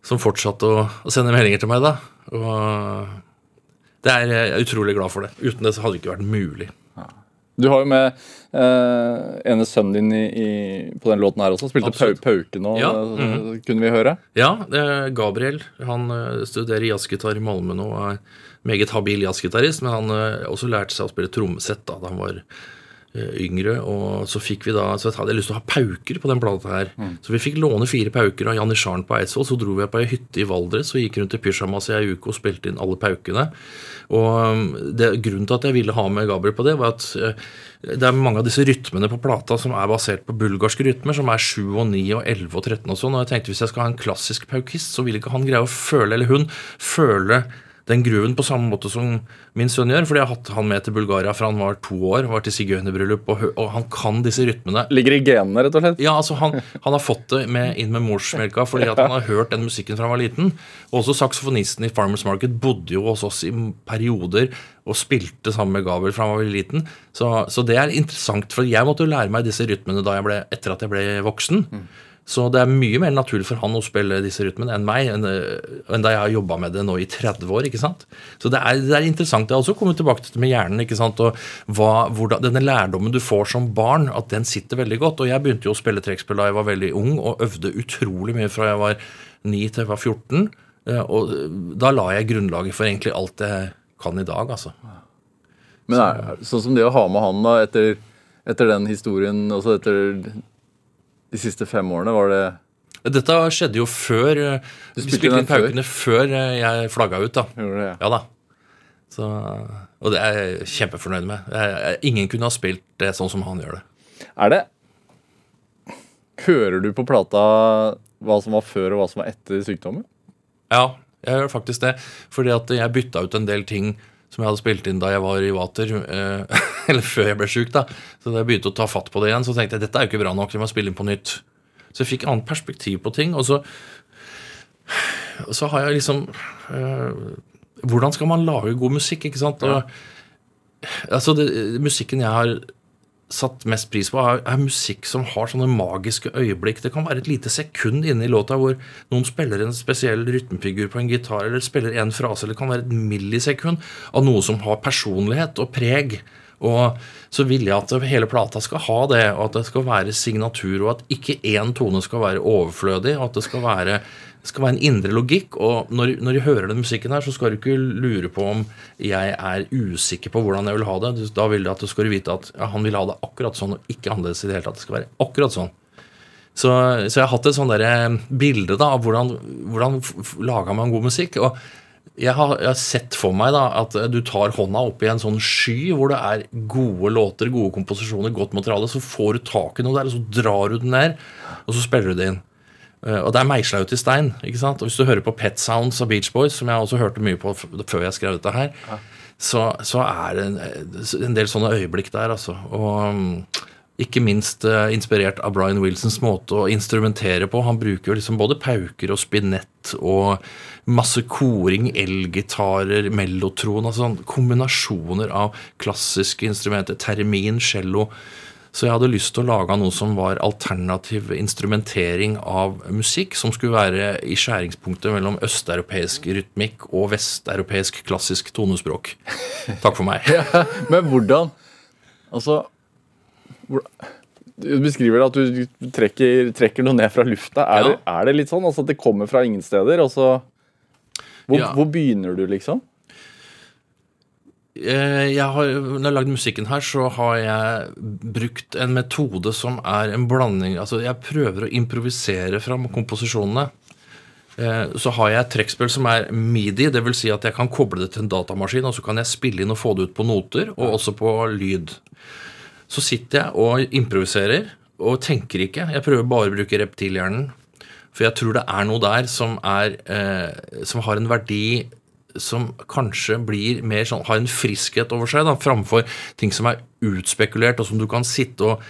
som fortsatte å, å sende meldinger til meg, da. Og det er jeg er utrolig glad for det. Uten det så hadde det ikke vært mulig. Du har jo med eh, ene sønnen din i, i, på den låten her også. Spilte pau, pauke nå, Ja, eh, kunne vi høre. Ja, det er Gabriel han eh, studerer jazzgitar i Malmö nå og er meget habil jazzgitarist, men han har også lærte seg å spille trommesett da, da han var eh, yngre. Og så fikk vi da, så jeg hadde lyst til å ha pauker på den plata her. Så vi fikk låne fire pauker av Janne Scharn på Eidsvoll. Så dro vi på ei hytte i Valdres og gikk rundt i pysjamas i ei uke og spilte inn alle paukene. Og um, det, grunnen til at jeg ville ha med Gabriel på det, var at eh, det er mange av disse rytmene på plata som er basert på bulgarske rytmer, som er 7 og 9 og 11 og 13 og sånn. Og jeg tenkte hvis jeg skal ha en klassisk paukist, så vil ikke han greie å føle, eller hun, føle den gruven på samme måte som min sønn gjør. Fordi jeg har hatt han med til Bulgaria fra han var to år, var til sigøynerbryllup, og, og han kan disse rytmene. Ligger i genene, rett og slett. Ja, altså han, han har fått det med, inn med morsmelka fordi han har hørt den musikken fra han var liten. Også saksofonisten i Farmers Market bodde jo hos oss i perioder og spilte sammen med Gabriel fra han var veldig liten. Så, så det er interessant, for jeg måtte jo lære meg disse rytmene da jeg ble, etter at jeg ble voksen. Så det er mye mer naturlig for han å spille disse rytmene enn meg, enn, eh, enn da jeg har jobba med det nå i 30 år. ikke sant? Så det er, det er interessant. Jeg har også kommet tilbake til det med hjernen. ikke sant? Og hva, hvordan, Denne lærdommen du får som barn, at den sitter veldig godt. Og jeg begynte jo å spille trekkspill da jeg var veldig ung, og øvde utrolig mye fra jeg var 9 til jeg var 14. Eh, Og da la jeg grunnlaget for egentlig alt jeg kan i dag, altså. Men er, sånn som det å ha med han da, etter, etter den historien, også etter de siste fem årene, var det Dette skjedde jo før eh, Du spilte spilte inn paukene før eh, jeg flagga ut, da. Gjorde det, ja. Ja da. Så, og det er jeg kjempefornøyd med. Jeg, jeg, ingen kunne ha spilt det sånn som han gjør det. Er det Hører du på plata hva som var før og hva som var etter sykdommen? Ja, jeg gjør faktisk det. Fordi at jeg bytta ut en del ting som jeg hadde spilt inn da jeg var i Vater. Eh, eller før jeg ble sjuk, da. Så da jeg begynte å ta fatt på det igjen, så tenkte jeg dette er jo ikke bra nok. Jeg må spille inn på nytt. Så jeg fikk annet perspektiv på ting. Og så, og så har jeg liksom eh, Hvordan skal man lage god musikk, ikke sant? Og, altså, det, musikken jeg har satt mest pris på, er, er musikk som har sånne magiske øyeblikk. Det kan være et lite sekund inne i låta hvor noen spiller en spesiell rytmefigur på en gitar, eller spiller en frase, eller det kan være et millisekund av noe som har personlighet og preg. Og så vil jeg at hele plata skal ha det, og at det skal være signatur, og at ikke én tone skal være overflødig, og at det skal være, skal være en indre logikk. Og når, når du hører den musikken her, så skal du ikke lure på om jeg er usikker på hvordan jeg vil ha det. Da vil du at du skal vite at ja, han vil ha det akkurat sånn, og ikke annerledes i det hele tatt. Det skal være akkurat sånn. Så, så jeg har hatt et sånn der bilde da, av hvordan, hvordan f- man god musikk. og jeg har, jeg har sett for meg da at du tar hånda opp i en sånn sky hvor det er gode låter, gode komposisjoner, godt materiale. Så får du tak i noe der, og så drar du den ned, og så spiller du det inn. Eh, Og det er meisla ut i stein. ikke sant? Og Hvis du hører på Pet Sounds av Beach Boys, som jeg også hørte mye på før jeg skrev dette her, så, så er det en, en del sånne øyeblikk der, altså. Og mm, ikke minst eh, inspirert av Brian Wilsons måte å instrumentere på. Han bruker jo liksom både pauker og spinett og masse koring, elgitarer, mellotron altså sånn Kombinasjoner av klassiske instrumenter, termin, cello. Så jeg hadde lyst til å lage noe som var alternativ instrumentering av musikk, som skulle være i skjæringspunktet mellom østeuropeisk rytmikk og vesteuropeisk klassisk tonespråk. Takk for meg. Men hvordan Altså Du beskriver at du trekker, trekker noe ned fra lufta. Er, Ja. det, er det litt sånn? Altså at det kommer fra ingen steder, og så hvor, Ja. hvor begynner du, liksom? Eh, jeg har, når jeg har lagd musikken her, så har jeg brukt en metode som er en blanding Altså, jeg prøver å improvisere fram komposisjonene. Eh, Så har jeg et trekkspill som er midi, dvs. Si at jeg kan koble det til en datamaskin, og så kan jeg spille inn og få det ut på noter, og også på lyd. Så sitter jeg og improviserer og tenker ikke. Jeg prøver bare å bruke reptilhjernen. For jeg tror det er noe der som, er, eh, som har en verdi som kanskje blir mer sånn, har en friskhet over seg, da, framfor ting som er utspekulert, og som du kan sitte og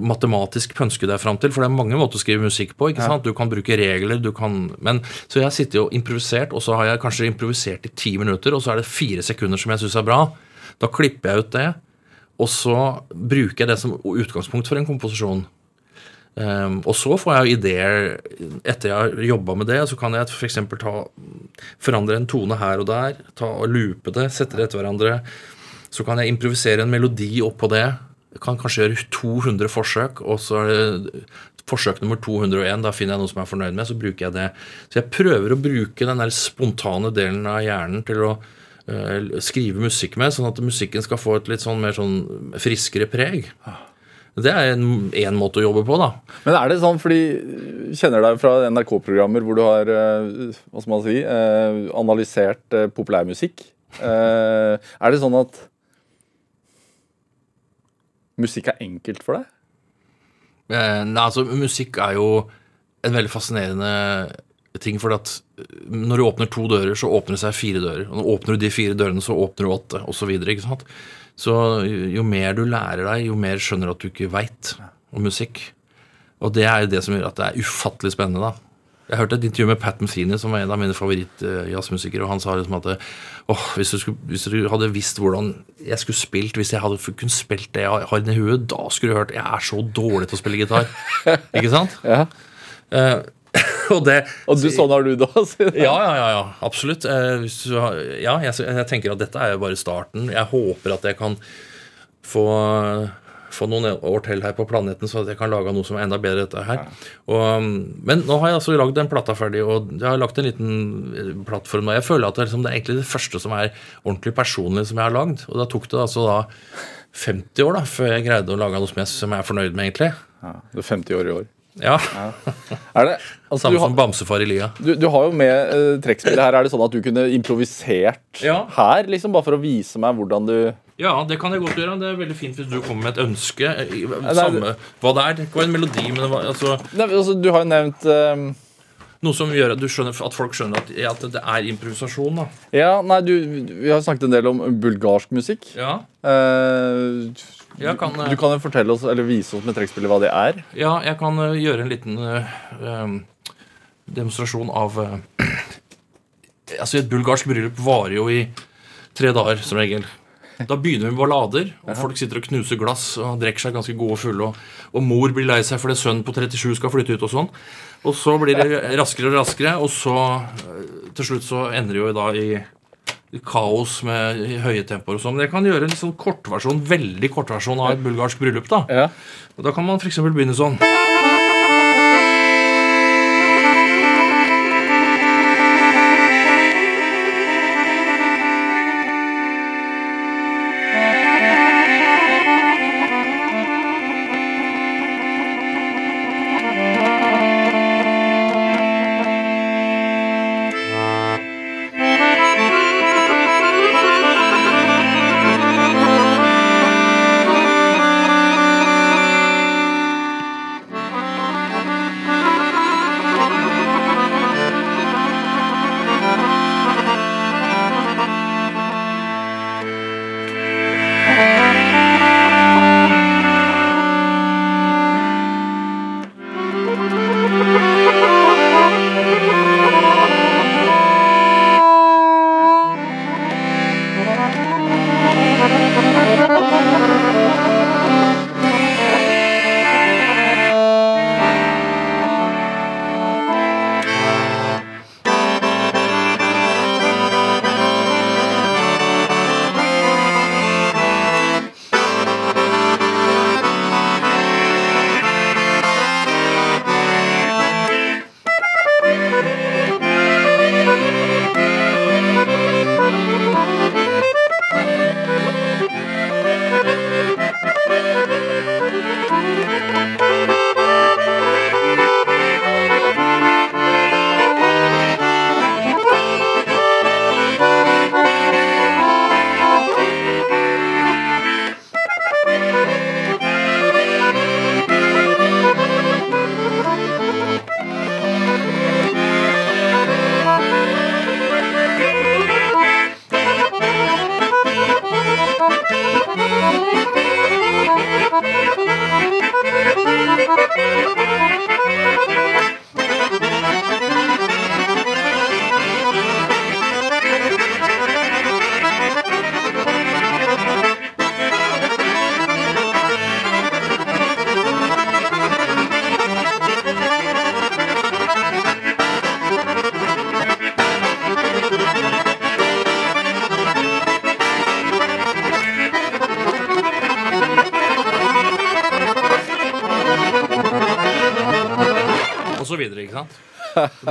matematisk pønske deg fram til. For det er mange måter å skrive musikk på. ikke sant? Du kan bruke regler, du kan men, Så jeg sittet og improvisert, og så har jeg kanskje improvisert i ti minutter, og så er det fire sekunder som jeg syns er bra. Da klipper jeg ut det, og så bruker jeg det som utgangspunkt for en komposisjon. Um, og så får jeg jo ideer etter jeg har jobba med det. Så kan jeg f.eks. forandre en tone her og der, ta og loope det, sette det etter hverandre. Så kan jeg improvisere en melodi oppå det. Jeg kan kanskje gjøre 200 forsøk, og så er det forsøk nummer 201. Da finner jeg noe som jeg er fornøyd med, så bruker jeg det. Så jeg prøver å bruke den der spontane delen av hjernen til å uh, skrive musikk med, sånn at musikken skal få et litt sånn mer sånn friskere preg. Det er en, en måte å jobbe på, da. Men er det sånn, fordi kjenner deg fra NRK-programmer hvor du har eh, hva skal man si, eh, analysert eh, populærmusikk. Er det sånn at musikk er enkelt for deg? Nei, altså, musikk er jo en veldig fascinerende ting, for at når du åpner to dører, så åpner det seg fire dører. Og når du åpner de fire dørene, så åpner du åtte, osv. Så, jo mer du lærer deg, jo mer skjønner du at du ikke veit om musikk. Og det er jo det som gjør at det er ufattelig spennende, da. Jeg hørte et intervju med Pat Metheny, som var en av mine favoritt-jazzmusikere, og han sa liksom at åh, hvis, du skulle, hvis du hadde visst hvordan jeg skulle spilt Hvis jeg hadde kunnet spilt det jeg har inni huet, da skulle du hørt Jeg er så dårlig til å spille gitar. Ikke sant? Ja. Eh, og det Og du, sånn har du det også? ja, ja, ja, ja, absolutt. Eh, har, ja, jeg, jeg tenker at dette er jo bare starten. Jeg håper at jeg kan få, få noen år til her på planeten, så at jeg kan lage noe som er enda bedre. dette her. Og, um, men nå har jeg altså lagd den plata ferdig, og jeg har lagt en liten eh, plattform. Og jeg føler at det liksom, det er egentlig det første som er ordentlig personlig som jeg har lagd. Og da tok det altså da 50 år da, før jeg greide å lage noe som jeg, som jeg er fornøyd med, egentlig. Ja, du er 50 år i år. Ja, Er det, altså, Samme har, som Bamsefar i lia. du, du har jo med uh, trekkspillet her. Er det sånn at du kunne improvisert Ja. her, liksom, bare for å vise meg hvordan du Ja, det kan jeg godt gjøre. Det er veldig fint hvis du kommer med et ønske. i- Nei, Samme hva det er. Det være en melodi, men det var, altså, Nei, altså, Du har jo nevnt um, noe som gjør at, du skjønner, at folk skjønner at, at det er improvisasjon. da. Ja, nei, du, Vi har snakket en del om bulgarsk musikk. Ja, Eh, Jeg kan, du, du kan jo fortelle oss, eller vise oss med trekkspillet hva det er. ja jeg kan eh, gjøre en liten eh, eh, demonstrasjon av uh, Altså, Et bulgarsk bryllup varer jo i tre dager, som regel. Da begynner vi med ballader, og folk sitter og knuser glass og drikker seg ganske gode og fulle. Og, og mor blir lei seg fordi sønnen på 37 skal flytte ut og sånn. Og så blir det raskere og raskere, og så eh, til slutt så ender det jo da i kaos med høye tempoer og sånn. Men jeg kan gjøre en sånn kortversjon, veldig kortversjon av et bulgarsk bryllup. da. Ja. Og Da kan man f.eks. begynne sånn.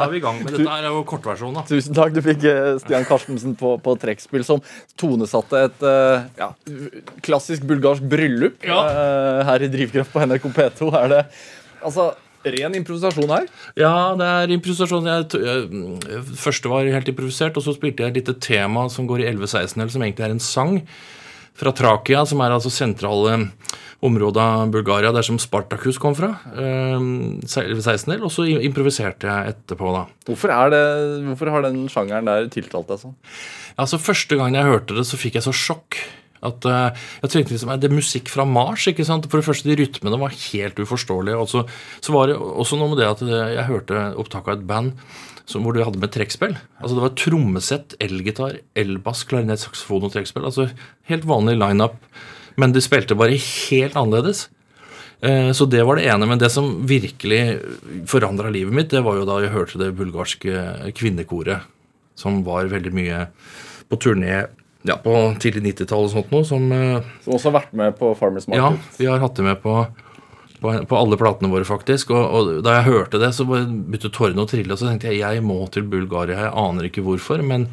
Da er vi i gang. Men dette er jo kortversjonen, da. Tusen takk. Du fikk eh, Stian Karstensen på, på trekkspill, som tonesatte et eh, ja, klassisk bulgarsk bryllup eh, her i Drivkraft på NRK P2. Er det altså ren improvisasjon her? Ja, det er improvisasjon. Jeg, jeg, første var helt improvisert, og så spilte jeg et lite tema som går i 11-16, som egentlig er en sang fra Trakia, som er altså sentrale området av Bulgaria, der som Spartakus kom fra. eh, 16-del, og så improviserte jeg etterpå, da. Hvorfor, er det, hvorfor har den sjangeren der tiltalt deg sånn? Altså, Første gang jeg hørte det, så fikk jeg så sjokk. At uh, jeg tenkte liksom, er Det er musikk fra Mars. ikke sant? For det første, de rytmene var helt uforståelige. Og så, så var det også noe med det at jeg hørte opptak av et band som, hvor du hadde med trekkspill. Altså Det var trommesett, elgitar, elbass, klarinett, saksofon og trekkspill. Altså Helt vanlig lineup. Men de spilte bare helt annerledes. Eh, Så det var det ene. Men det som virkelig forandra livet mitt, det var jo da jeg hørte det bulgarske kvinnekoret, som var veldig mye på turné ja, på tidlig 90-tall og sånt noe. Som eh, Som også har vært med på Farmers Market? Ja, vi har hatt det med på, på, på alle platene våre, faktisk. Og, og da jeg hørte det, så begynte tårene å trille. Og så tenkte jeg jeg må til Bulgaria. Jeg aner ikke hvorfor, men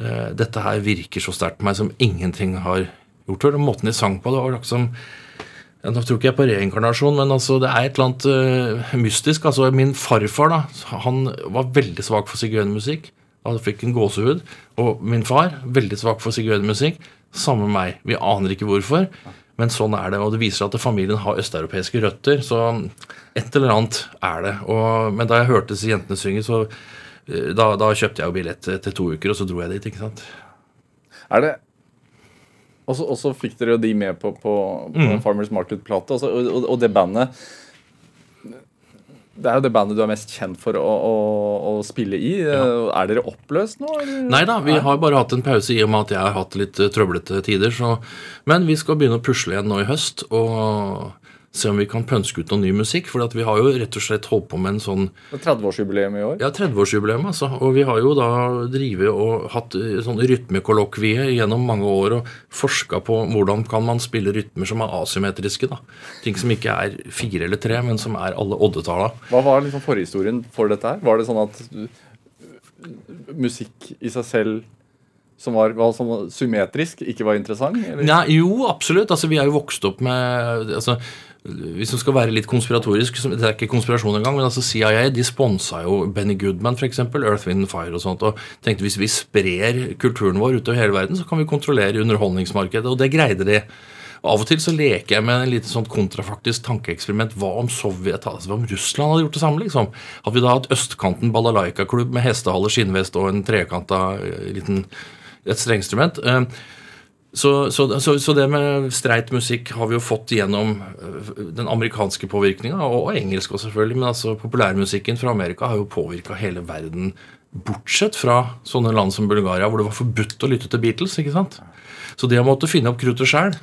uh, dette her virker så sterkt på meg som ingenting har gjort før. Måten de sang på, det var liksom ja, Nå tror ikke jeg på reinkarnasjon, men altså, det er et eller annet uh, mystisk. Altså, Min farfar da, han var veldig svak for sigøynermusikk. Han fikk en gåsehud. Og min far, veldig svak for sigøynermusikk. Samme meg. Vi aner ikke hvorfor, men sånn er det. Og det viser at familien har østeuropeiske røtter, så et eller annet er det. Og, men da jeg hørte disse jentene synge, så eh, da, da kjøpte jeg jo billett til to uker, og så dro jeg dit. ikke sant? Er det Og så- fikk dere jo de med på, på, på Mm. Farmers Market-plate. Og, og, og det bandet Det er jo det bandet du er mest kjent for å, å, å spille i. Er dere oppløst nå? Nei da, vi har bare hatt en pause i og med at jeg har hatt litt trøblete tider. Så. Men vi skal begynne å pusle igjen nå i høst og se om vi kan pønske ut noe ny musikk. For vi har jo rett og slett holdt på med en sånn er 30-årsjubileum i år. ja, 30-årsjubileum, altså. Og vi har jo da drivet og hatt eh, sånn rytmekollokvie gjennom mange år og forska på hvordan kan man spille rytmer som er asymmetriske. da. Ting som ikke er fire eller tre, men som er alle oddetalla. Hva var liksom forhistorien for dette her? Var det sånn at uh, musikk i seg selv som var, var sånn symmetrisk, ikke var interessant? Eller? Nei, jo, absolutt. Altså, vi er jo vokst opp med altså, Hvis man skal være litt konspiratorisk Det er ikke konspirasjon engang, men altså CIA de sponsa jo Benny Goodman, f.eks., Earth, Wind Fire og sånt. Og tenkte hvis vi sprer kulturen vår utover hele verden, så kan vi kontrollere underholdningsmarkedet. Og det greide de. Av og til så leker jeg med en lite sånn kontrafaktisk tankeeksperiment. Hva om Sovjet, altså hva om Russland hadde gjort det samme? liksom? Hadde vi da hatt østkanten balalaika-klubb med hestehale, skinnvest og en trekanta eh, liten et strengeinstrument? Eh, så, så, så, så det med streit musikk har vi jo fått gjennom øh, den amerikanske påvirkninga, og, og engelsk også selvfølgelig, men altså populærmusikken fra Amerika har jo påvirka hele verden, bortsett fra sånne land som Bulgaria, hvor det var forbudt å lytte til Beatles. ikke sant? Så de har måttet finne opp kruttet sjøl.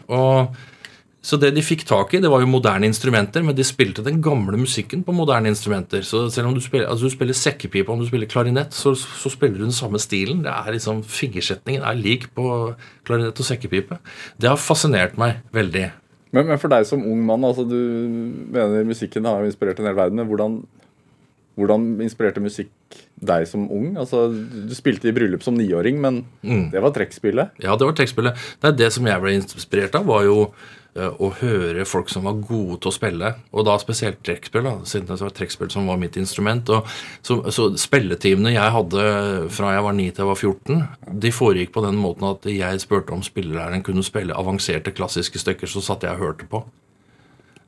Så det de fikk tak i, det var jo moderne instrumenter, men de spilte den gamle musikken på moderne instrumenter. Så selv om du spiller, altså du spiller sekkepipe, om du spiller klarinett, så, så spiller du den samme stilen. Det er liksom, Fingersetningen er lik på klarinett og sekkepipe. Det har fascinert meg veldig. Men, men for deg som ung mann, altså du mener musikken har jo inspirert en hel verden. men Hvordan, hvordan inspirerte musikk deg som ung? Altså, Du spilte i bryllup som niåring, men det var trekkspillet. Ja, det var trekkspillet. Det, det som jeg ble inspirert av, var jo å høre folk som var gode til å spille, og da spesielt trekkspill. siden det var trekkspill som var mitt instrument. Så, så spilletimene jeg hadde fra jeg var 9 til jeg var 14, de foregikk på den måten at jeg spurte om spillelæreren kunne spille avanserte klassiske stykker, så satt jeg og hørte på.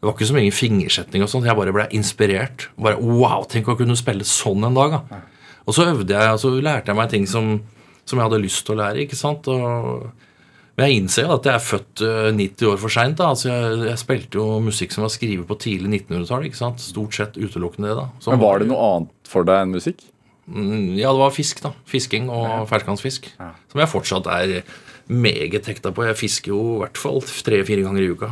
Det var ikke så mye fingersetning og sånn, jeg bare ble inspirert. Bare, wow, tenk å kunne spille sånn en dag, da. Og så øvde jeg, og så lærte jeg meg ting som, som jeg hadde lyst til å lære, ikke sant. Og, men jeg innser jo at jeg er født øh, 90 år for seint. Altså jeg, jeg spilte jo musikk som var skrevet på tidlig 1900-tall. Stort sett utelukkende det. da. Så- Men Var det noe annet for deg enn musikk? Mm, Ja, det var fisk, da. Fisking og ferskvannsfisk. Som jeg fortsatt er meget hekta på. Jeg fisker jo i hvert fall tre-fire ganger i uka.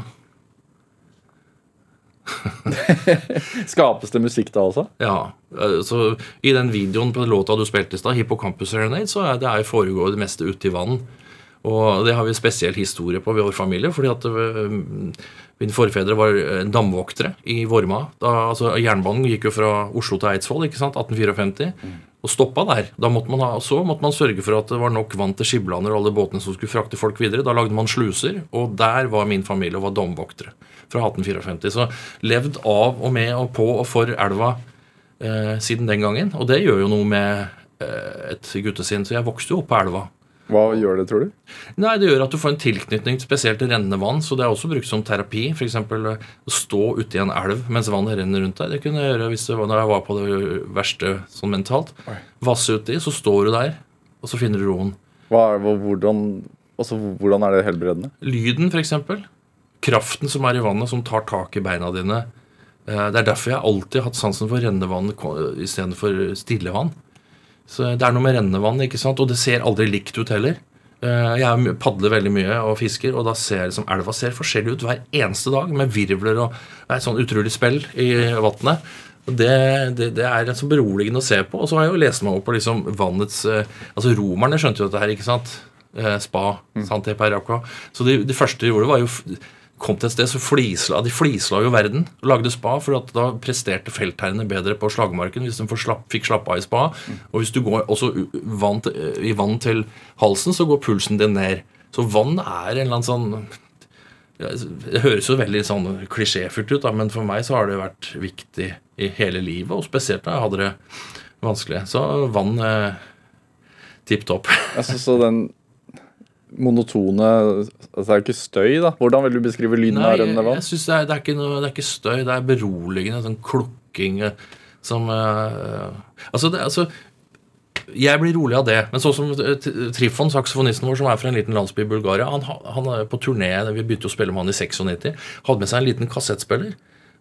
Skapes det musikk da også? Ja, øh, så I den videoen på låta du spilte i stad, 'Hippocampus Serenade', så er det foregår det meste ute i vann. Og det har vi spesiell historie på ved vår familie, fordi at øh, mine forfedre var øh, damvoktere i Vorma. Da, altså, jernbanen gikk jo fra Oslo til Eidsvoll, ikke sant, 1854, og stoppa der. Da måtte man ha, så måtte man sørge for at det var nok vann til Skiblander og alle båtene som skulle frakte folk videre. Da lagde man sluser, og der var min familie og var damvoktere fra 1854. Så levd av og med og på og for elva eh, siden den gangen. Og det gjør jo noe med eh, et guttesinn. Så jeg vokste jo opp på elva. Hva gjør det, tror du? Nei, Det gjør at du får en tilknytning spesielt til rennende vann. Så det er også brukt som terapi. F.eks. å stå ute i en elv mens vannet renner rundt deg. Det kunne jeg gjøre hvis det var, når jeg var på det verste sånn mentalt. Vasse uti, så står du der, og så finner du roen. Hva, hvordan, altså, hvordan er det helbredende? Lyden, f.eks. Kraften som er i vannet, som tar tak i beina dine. Eh, Det er derfor jeg alltid har hatt sansen for rennende vann istedenfor stille vann. Så Det er noe med rennevann, ikke sant? og det ser aldri likt ut heller. Eh, Jeg padler veldig mye og fisker, og da ser som elva ser forskjellig ut hver eneste dag, med virvler og et sånn utrolig spill i vannet. Det, det, det er så beroligende å se på. Og så har jeg jo lest meg opp på liksom vannets eh, Altså Romerne skjønte jo dette her, ikke sant? Spa, Spa. Sant, per aqua. Så det, det første de gjorde, var jo kom til et sted, så flisla, De flisla jo verden og lagde spa, for at da presterte feltherrene bedre på slagmarken hvis de slapp, fikk slappe av i spa. Og hvis du går også vann til, i vann til halsen, så går pulsen din ned. Så vann er en eller annen sånn Det høres jo veldig sånn klisjéfullt ut, da, men for meg så har det vært viktig i hele livet, og spesielt da jeg hadde det vanskelig. Så vann eh, tipp topp. Altså, så den monotone altså, Det er jo ikke støy, da. Hvordan vil du beskrive lyden Nei, av rennende vann? jeg synes det, er, det, er noe, det er ikke støy, det er beroligende. Sånn klukking eh, som uh, altså, det, altså Jeg blir rolig av det. Men sånn som eh, Trifon, saksofonisten vår, som er fra en liten landsby i Bulgaria, han, han er på turné Vi begynte å spille med han i 96. Hadde med seg en liten kassettspiller.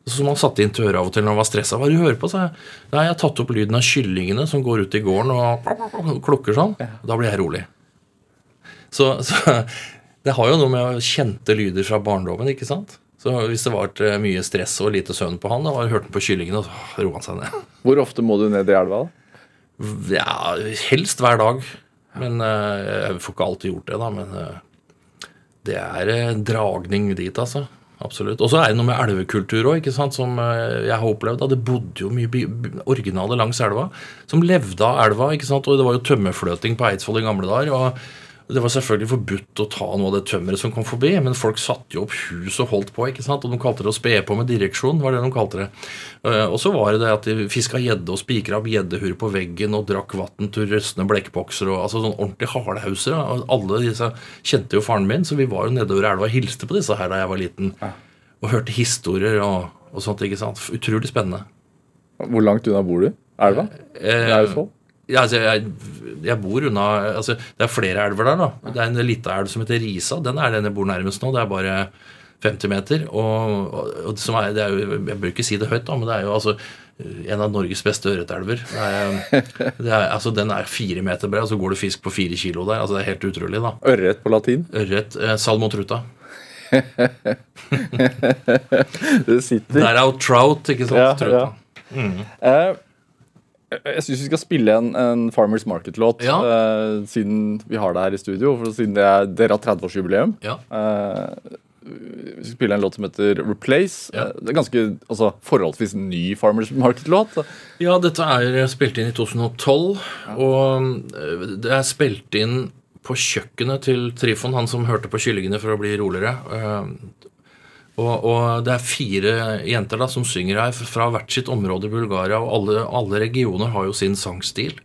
Som han satte inn til øret av og til når han var stressa. Hva er du hører på? jeg. Nei, jeg har tatt opp lyden av kyllingene som går ut i gården og klukker sånn. Da blir jeg rolig. Så, så det har jo noe med kjente lyder fra barndommen, ikke sant? Så hvis det var eh, mye stress og lite søvn på han, da hørte han på kyllingene, og så roa han seg ned. Hvor ofte må du ned i elva? da? Ja, helst hver dag. Men eh, jeg får ikke alltid gjort det, da. Men eh, det er dragning dit, altså. Absolutt. Og så er det noe med elvekultur òg, som jeg har opplevd. Det bodde jo mye originale langs elva, som levde av elva. ikke sant? Og det var jo tømmerfløting på Eidsvoll i gamle dager. og det var selvfølgelig forbudt å ta noe av det tømmeret som kom forbi, men folk satte jo opp hus og holdt på. ikke sant? Og de kalte det å spe på med direksjon. var det de kalte det. Eh, Og så var det det at de fiska gjedde og spikra opp gjeddehur på veggen og drakk vann til røstende blekkbokser. og altså sånn Ordentlige hardhauser. Alle disse kjente jo faren min, så vi var jo nedover elva og hilste på disse her da jeg var liten. Og hørte historier og, og sånt. ikke sant? Utrolig spennende. Hvor langt unna bor du? Elva? Eh, Eidsvoll? Ja, altså, jeg, jeg bor unna altså, Det er flere elver der. da. Det er en lita elv som heter Risa. Den er den jeg bor nærmest nå. Det er bare 50 meter. Og, og, og som er, det er jo, Jeg bør ikke si det høyt, da, men det er jo altså en av Norges beste ørretelver. Er- er- Altså, den er fire meter bred, og så går det fisk på fire kilo der. altså Det er helt utrolig. da. Ørret på latin? Ørret. Eh, salmotruta. Det sitter. Der er jo trout, ikke sant? Ja, Truta. Eh, jeg syns vi skal spille en, en Farmers Market-låt, Ja. uh, siden vi har det her i studio. For siden det er, dere har 30-årsjubileum. Ja. Uh, vi skal spille en låt som heter Replace. Ja. Uh, det er ganske altså, forholdsvis ny Farmers Market-låt. Ja, dette er spilt inn i 2012, og det er spilt inn på kjøkkenet til Trifon, han som hørte på kyllingene for å bli roligere. Og, og det er fire jenter da som synger her fra hvert sitt område i Bulgaria, og alle, alle regioner har jo sin sangstil.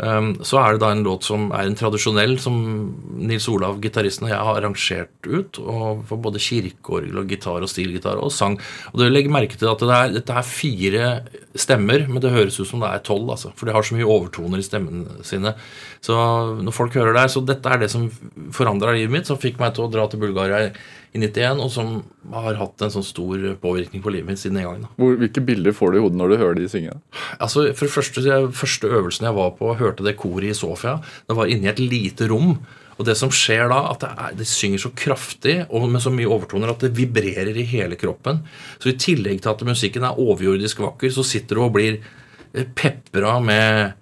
Um, så er det da en låt som er en tradisjonell, som Nils Olav, gitaristen, og jeg har arrangert ut. og For både kirkeorgel og gitar og stilgitar og sang. Og du legger merke til at det er, dette er fire stemmer, men det høres ut som det er tolv. Altså, for de har så mye overtoner i stemmene sine. Så når folk hører det her, så dette er det som forandra livet mitt, som fikk meg til å dra til Bulgaria i 91, og som har hatt en sånn stor påvirkning på livet mitt siden den gangen. Hvor, hvilke bilder får du i hodet når du hører de synge? Altså, for det første, jeg, første øvelsen jeg var på, hørte det koret i Sofia. Det var inni et lite rom. Og det som skjer da, at det, er, De synger så kraftig og med så mye overtoner at det vibrerer i hele kroppen. Så i tillegg til at musikken er overjordisk vakker, så sitter du og blir pepra med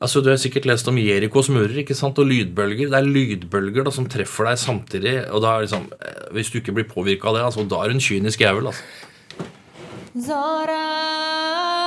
Altså, Du har sikkert lest om Jerikos murer ikke sant? og lydbølger. Det er lydbølger da, som treffer deg samtidig. og da er liksom, Hvis du ikke blir påvirka av det, altså, da er du en kynisk jævel. altså. Zora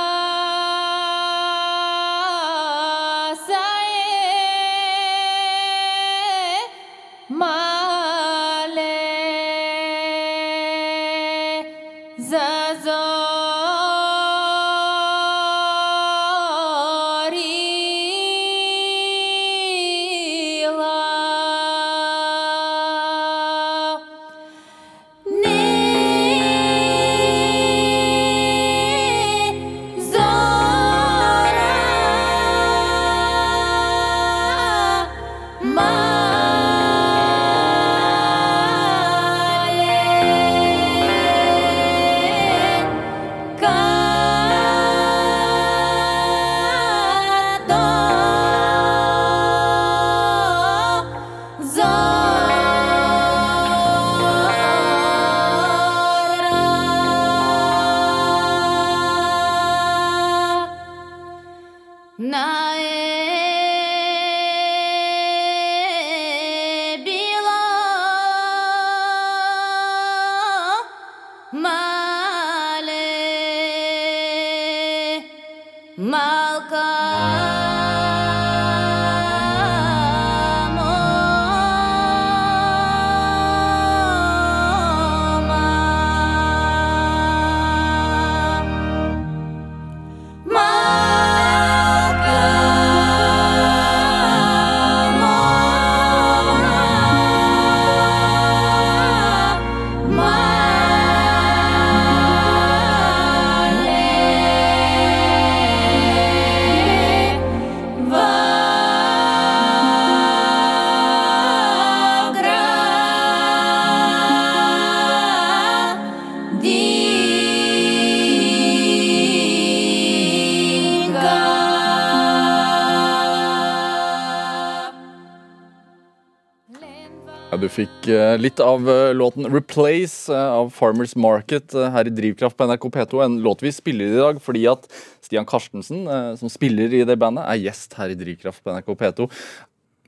du fikk eh, litt av eh, låten 'Replace' eh, av Farmers Market her i Drivkraft på NRK P2. En låt vi spiller i dag fordi at Stian Karstensen, som spiller i det bandet, er gjest her i Drivkraft på NRK P2.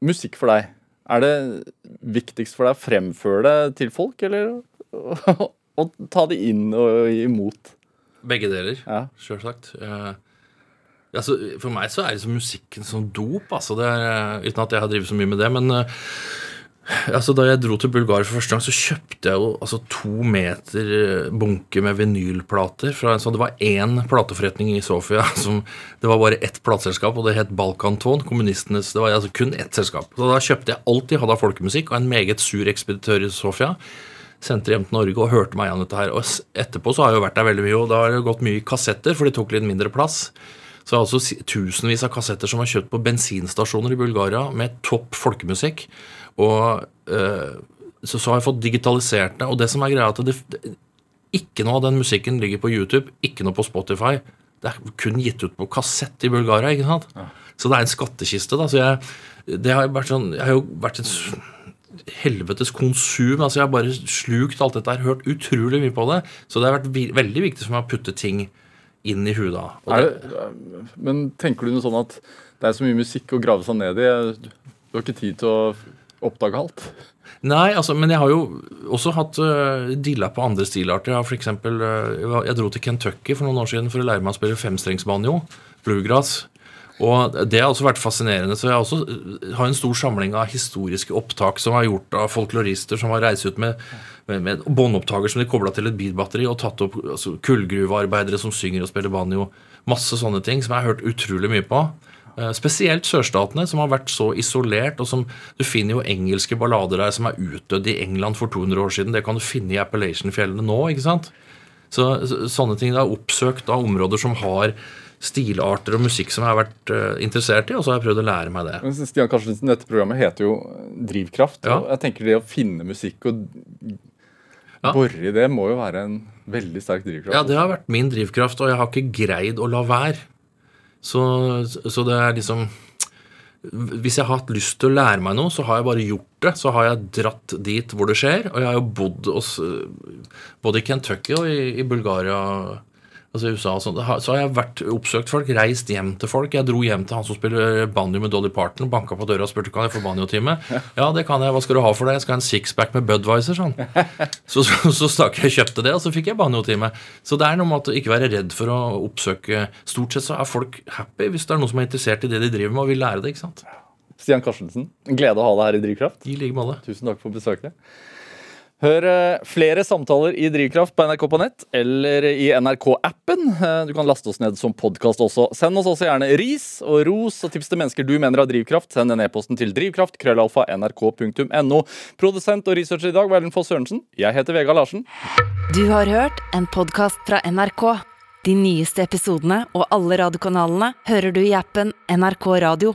Musikk for deg, er det viktigst for deg å fremføre det til folk, eller å, ta det inn og imot? Begge deler, Ja. sjølsagt. Altså, for meg så er liksom musikken som dop, altså. Det er, uten at jeg har drevet så mye med det. Men eh, altså, da jeg dro til Bulgaria for første gang, så kjøpte jeg jo altså, to meter eh, bunke med vinylplater. Fra en sånn, det var én plateforretning i Sofia. Som, det var bare ett plateselskap, og det het Balkanton. Kommunistenes, Det var altså kun ett selskap. Så da kjøpte jeg alt de hadde av folkemusikk, og en meget sur ekspeditør i Sofia sendte hjem til Norge og hørte meg gjennom dette her. Og etterpå så har jeg jo vært der veldig mye, og da har det gått mye i kassetter, for de tok litt mindre plass. Så altså tusenvis av kassetter som er kjøpt på bensinstasjoner i Bulgaria med topp folkemusikk. Og eh, så, så har jeg fått digitalisert det. Og det som er greia, at det, det, ikke noe av den musikken ligger på YouTube, ikke noe på Spotify. Det er kun gitt ut på kassett i Bulgaria. ikke sant? Så det er en skattkiste. da, så jeg, det har vært sånn, jeg har jo vært en helvetes konsum. altså Jeg har bare slukt alt dette her, hørt utrolig mye på det. Så det har vært veldig viktig for meg å putte ting inn i huet da. Men tenker du noe sånn at det er så mye musikk å grave seg ned i? Du har ikke tid til å oppdage alt? Nei, altså, men jeg har jo også hatt uh, dilla på andre stilarter. Jeg, har for eksempel, uh, jeg dro til Kentucky for noen år siden for å lære meg å spille femstrengsbanjo, bluegrass. Og det har også vært fascinerende. Så jeg har også øh, har en stor samling av historiske opptak som er gjort av folklorister som har reist ut med, med, med båndopptaker som de kobla til et bilbatteri, og tatt opp altså, kullgruvearbeidere som synger og spiller banjo. Masse sånne ting som jeg har hørt utrolig mye på. Eh, Spesielt sørstatene, som har vært så isolert. og som Du finner jo engelske ballader der som er utdødd i England for 200 år siden. Det kan du finne i Appalachian-fjellene nå. ikke sant? Så, så Sånne ting. Er oppsøkt av områder som har stilarter og musikk som jeg har vært eh, interessert i, og så har jeg prøvd å lære meg det. Men Stian Karstensen, dette programmet heter jo Drivkraft. Ja. og jeg tenker Det å finne musikk og Ja. bore i det må jo være en veldig sterk drivkraft. Ja, det har vært min drivkraft, og jeg har ikke greid å la være. Så, så det er liksom Hvis jeg har hatt lyst til å lære meg noe, så har jeg bare gjort det. Så har jeg dratt dit hvor det skjer. Og jeg har jo bodd hos, både i Kentucky og i, i Bulgaria Altså i USA og sånn. Så har jeg vært oppsøkt folk, reist hjem til folk. Jeg dro hjem til han som spiller banjo med Dolly Parton, banka på døra og spurte kan jeg få banjotime. Ja, det kan jeg. Hva skal du ha for det? Jeg skal ha en sixpack med Budwiser, sånn. Så, så, så stakk jeg og kjøpte det, og så fikk jeg banjotime. Så det er noe med å ikke være redd for å oppsøke Stort sett så er folk happy hvis det er noen som er interessert i det de driver med og vil lære det. ikke sant? Stian Karstensen, glede å ha deg her i Drivkraft. I like måte. Tusen takk for besøket. Hør eh, flere samtaler i Drivkraft på NRK på nett eller i NRK-appen. Eh, Du kan laste oss ned som podkast også. Send oss også gjerne ris og ros og tips til mennesker du mener har drivkraft. Send den e-posten til drivkraft, krøllalfa, nrk.no. Produsent og researcher i dag var Ellen Foss Sørensen. Jeg heter Vega Larsen. Du har hørt en podkast fra NRK. De nyeste episodene og alle radiokanalene hører du i appen NRK Radio.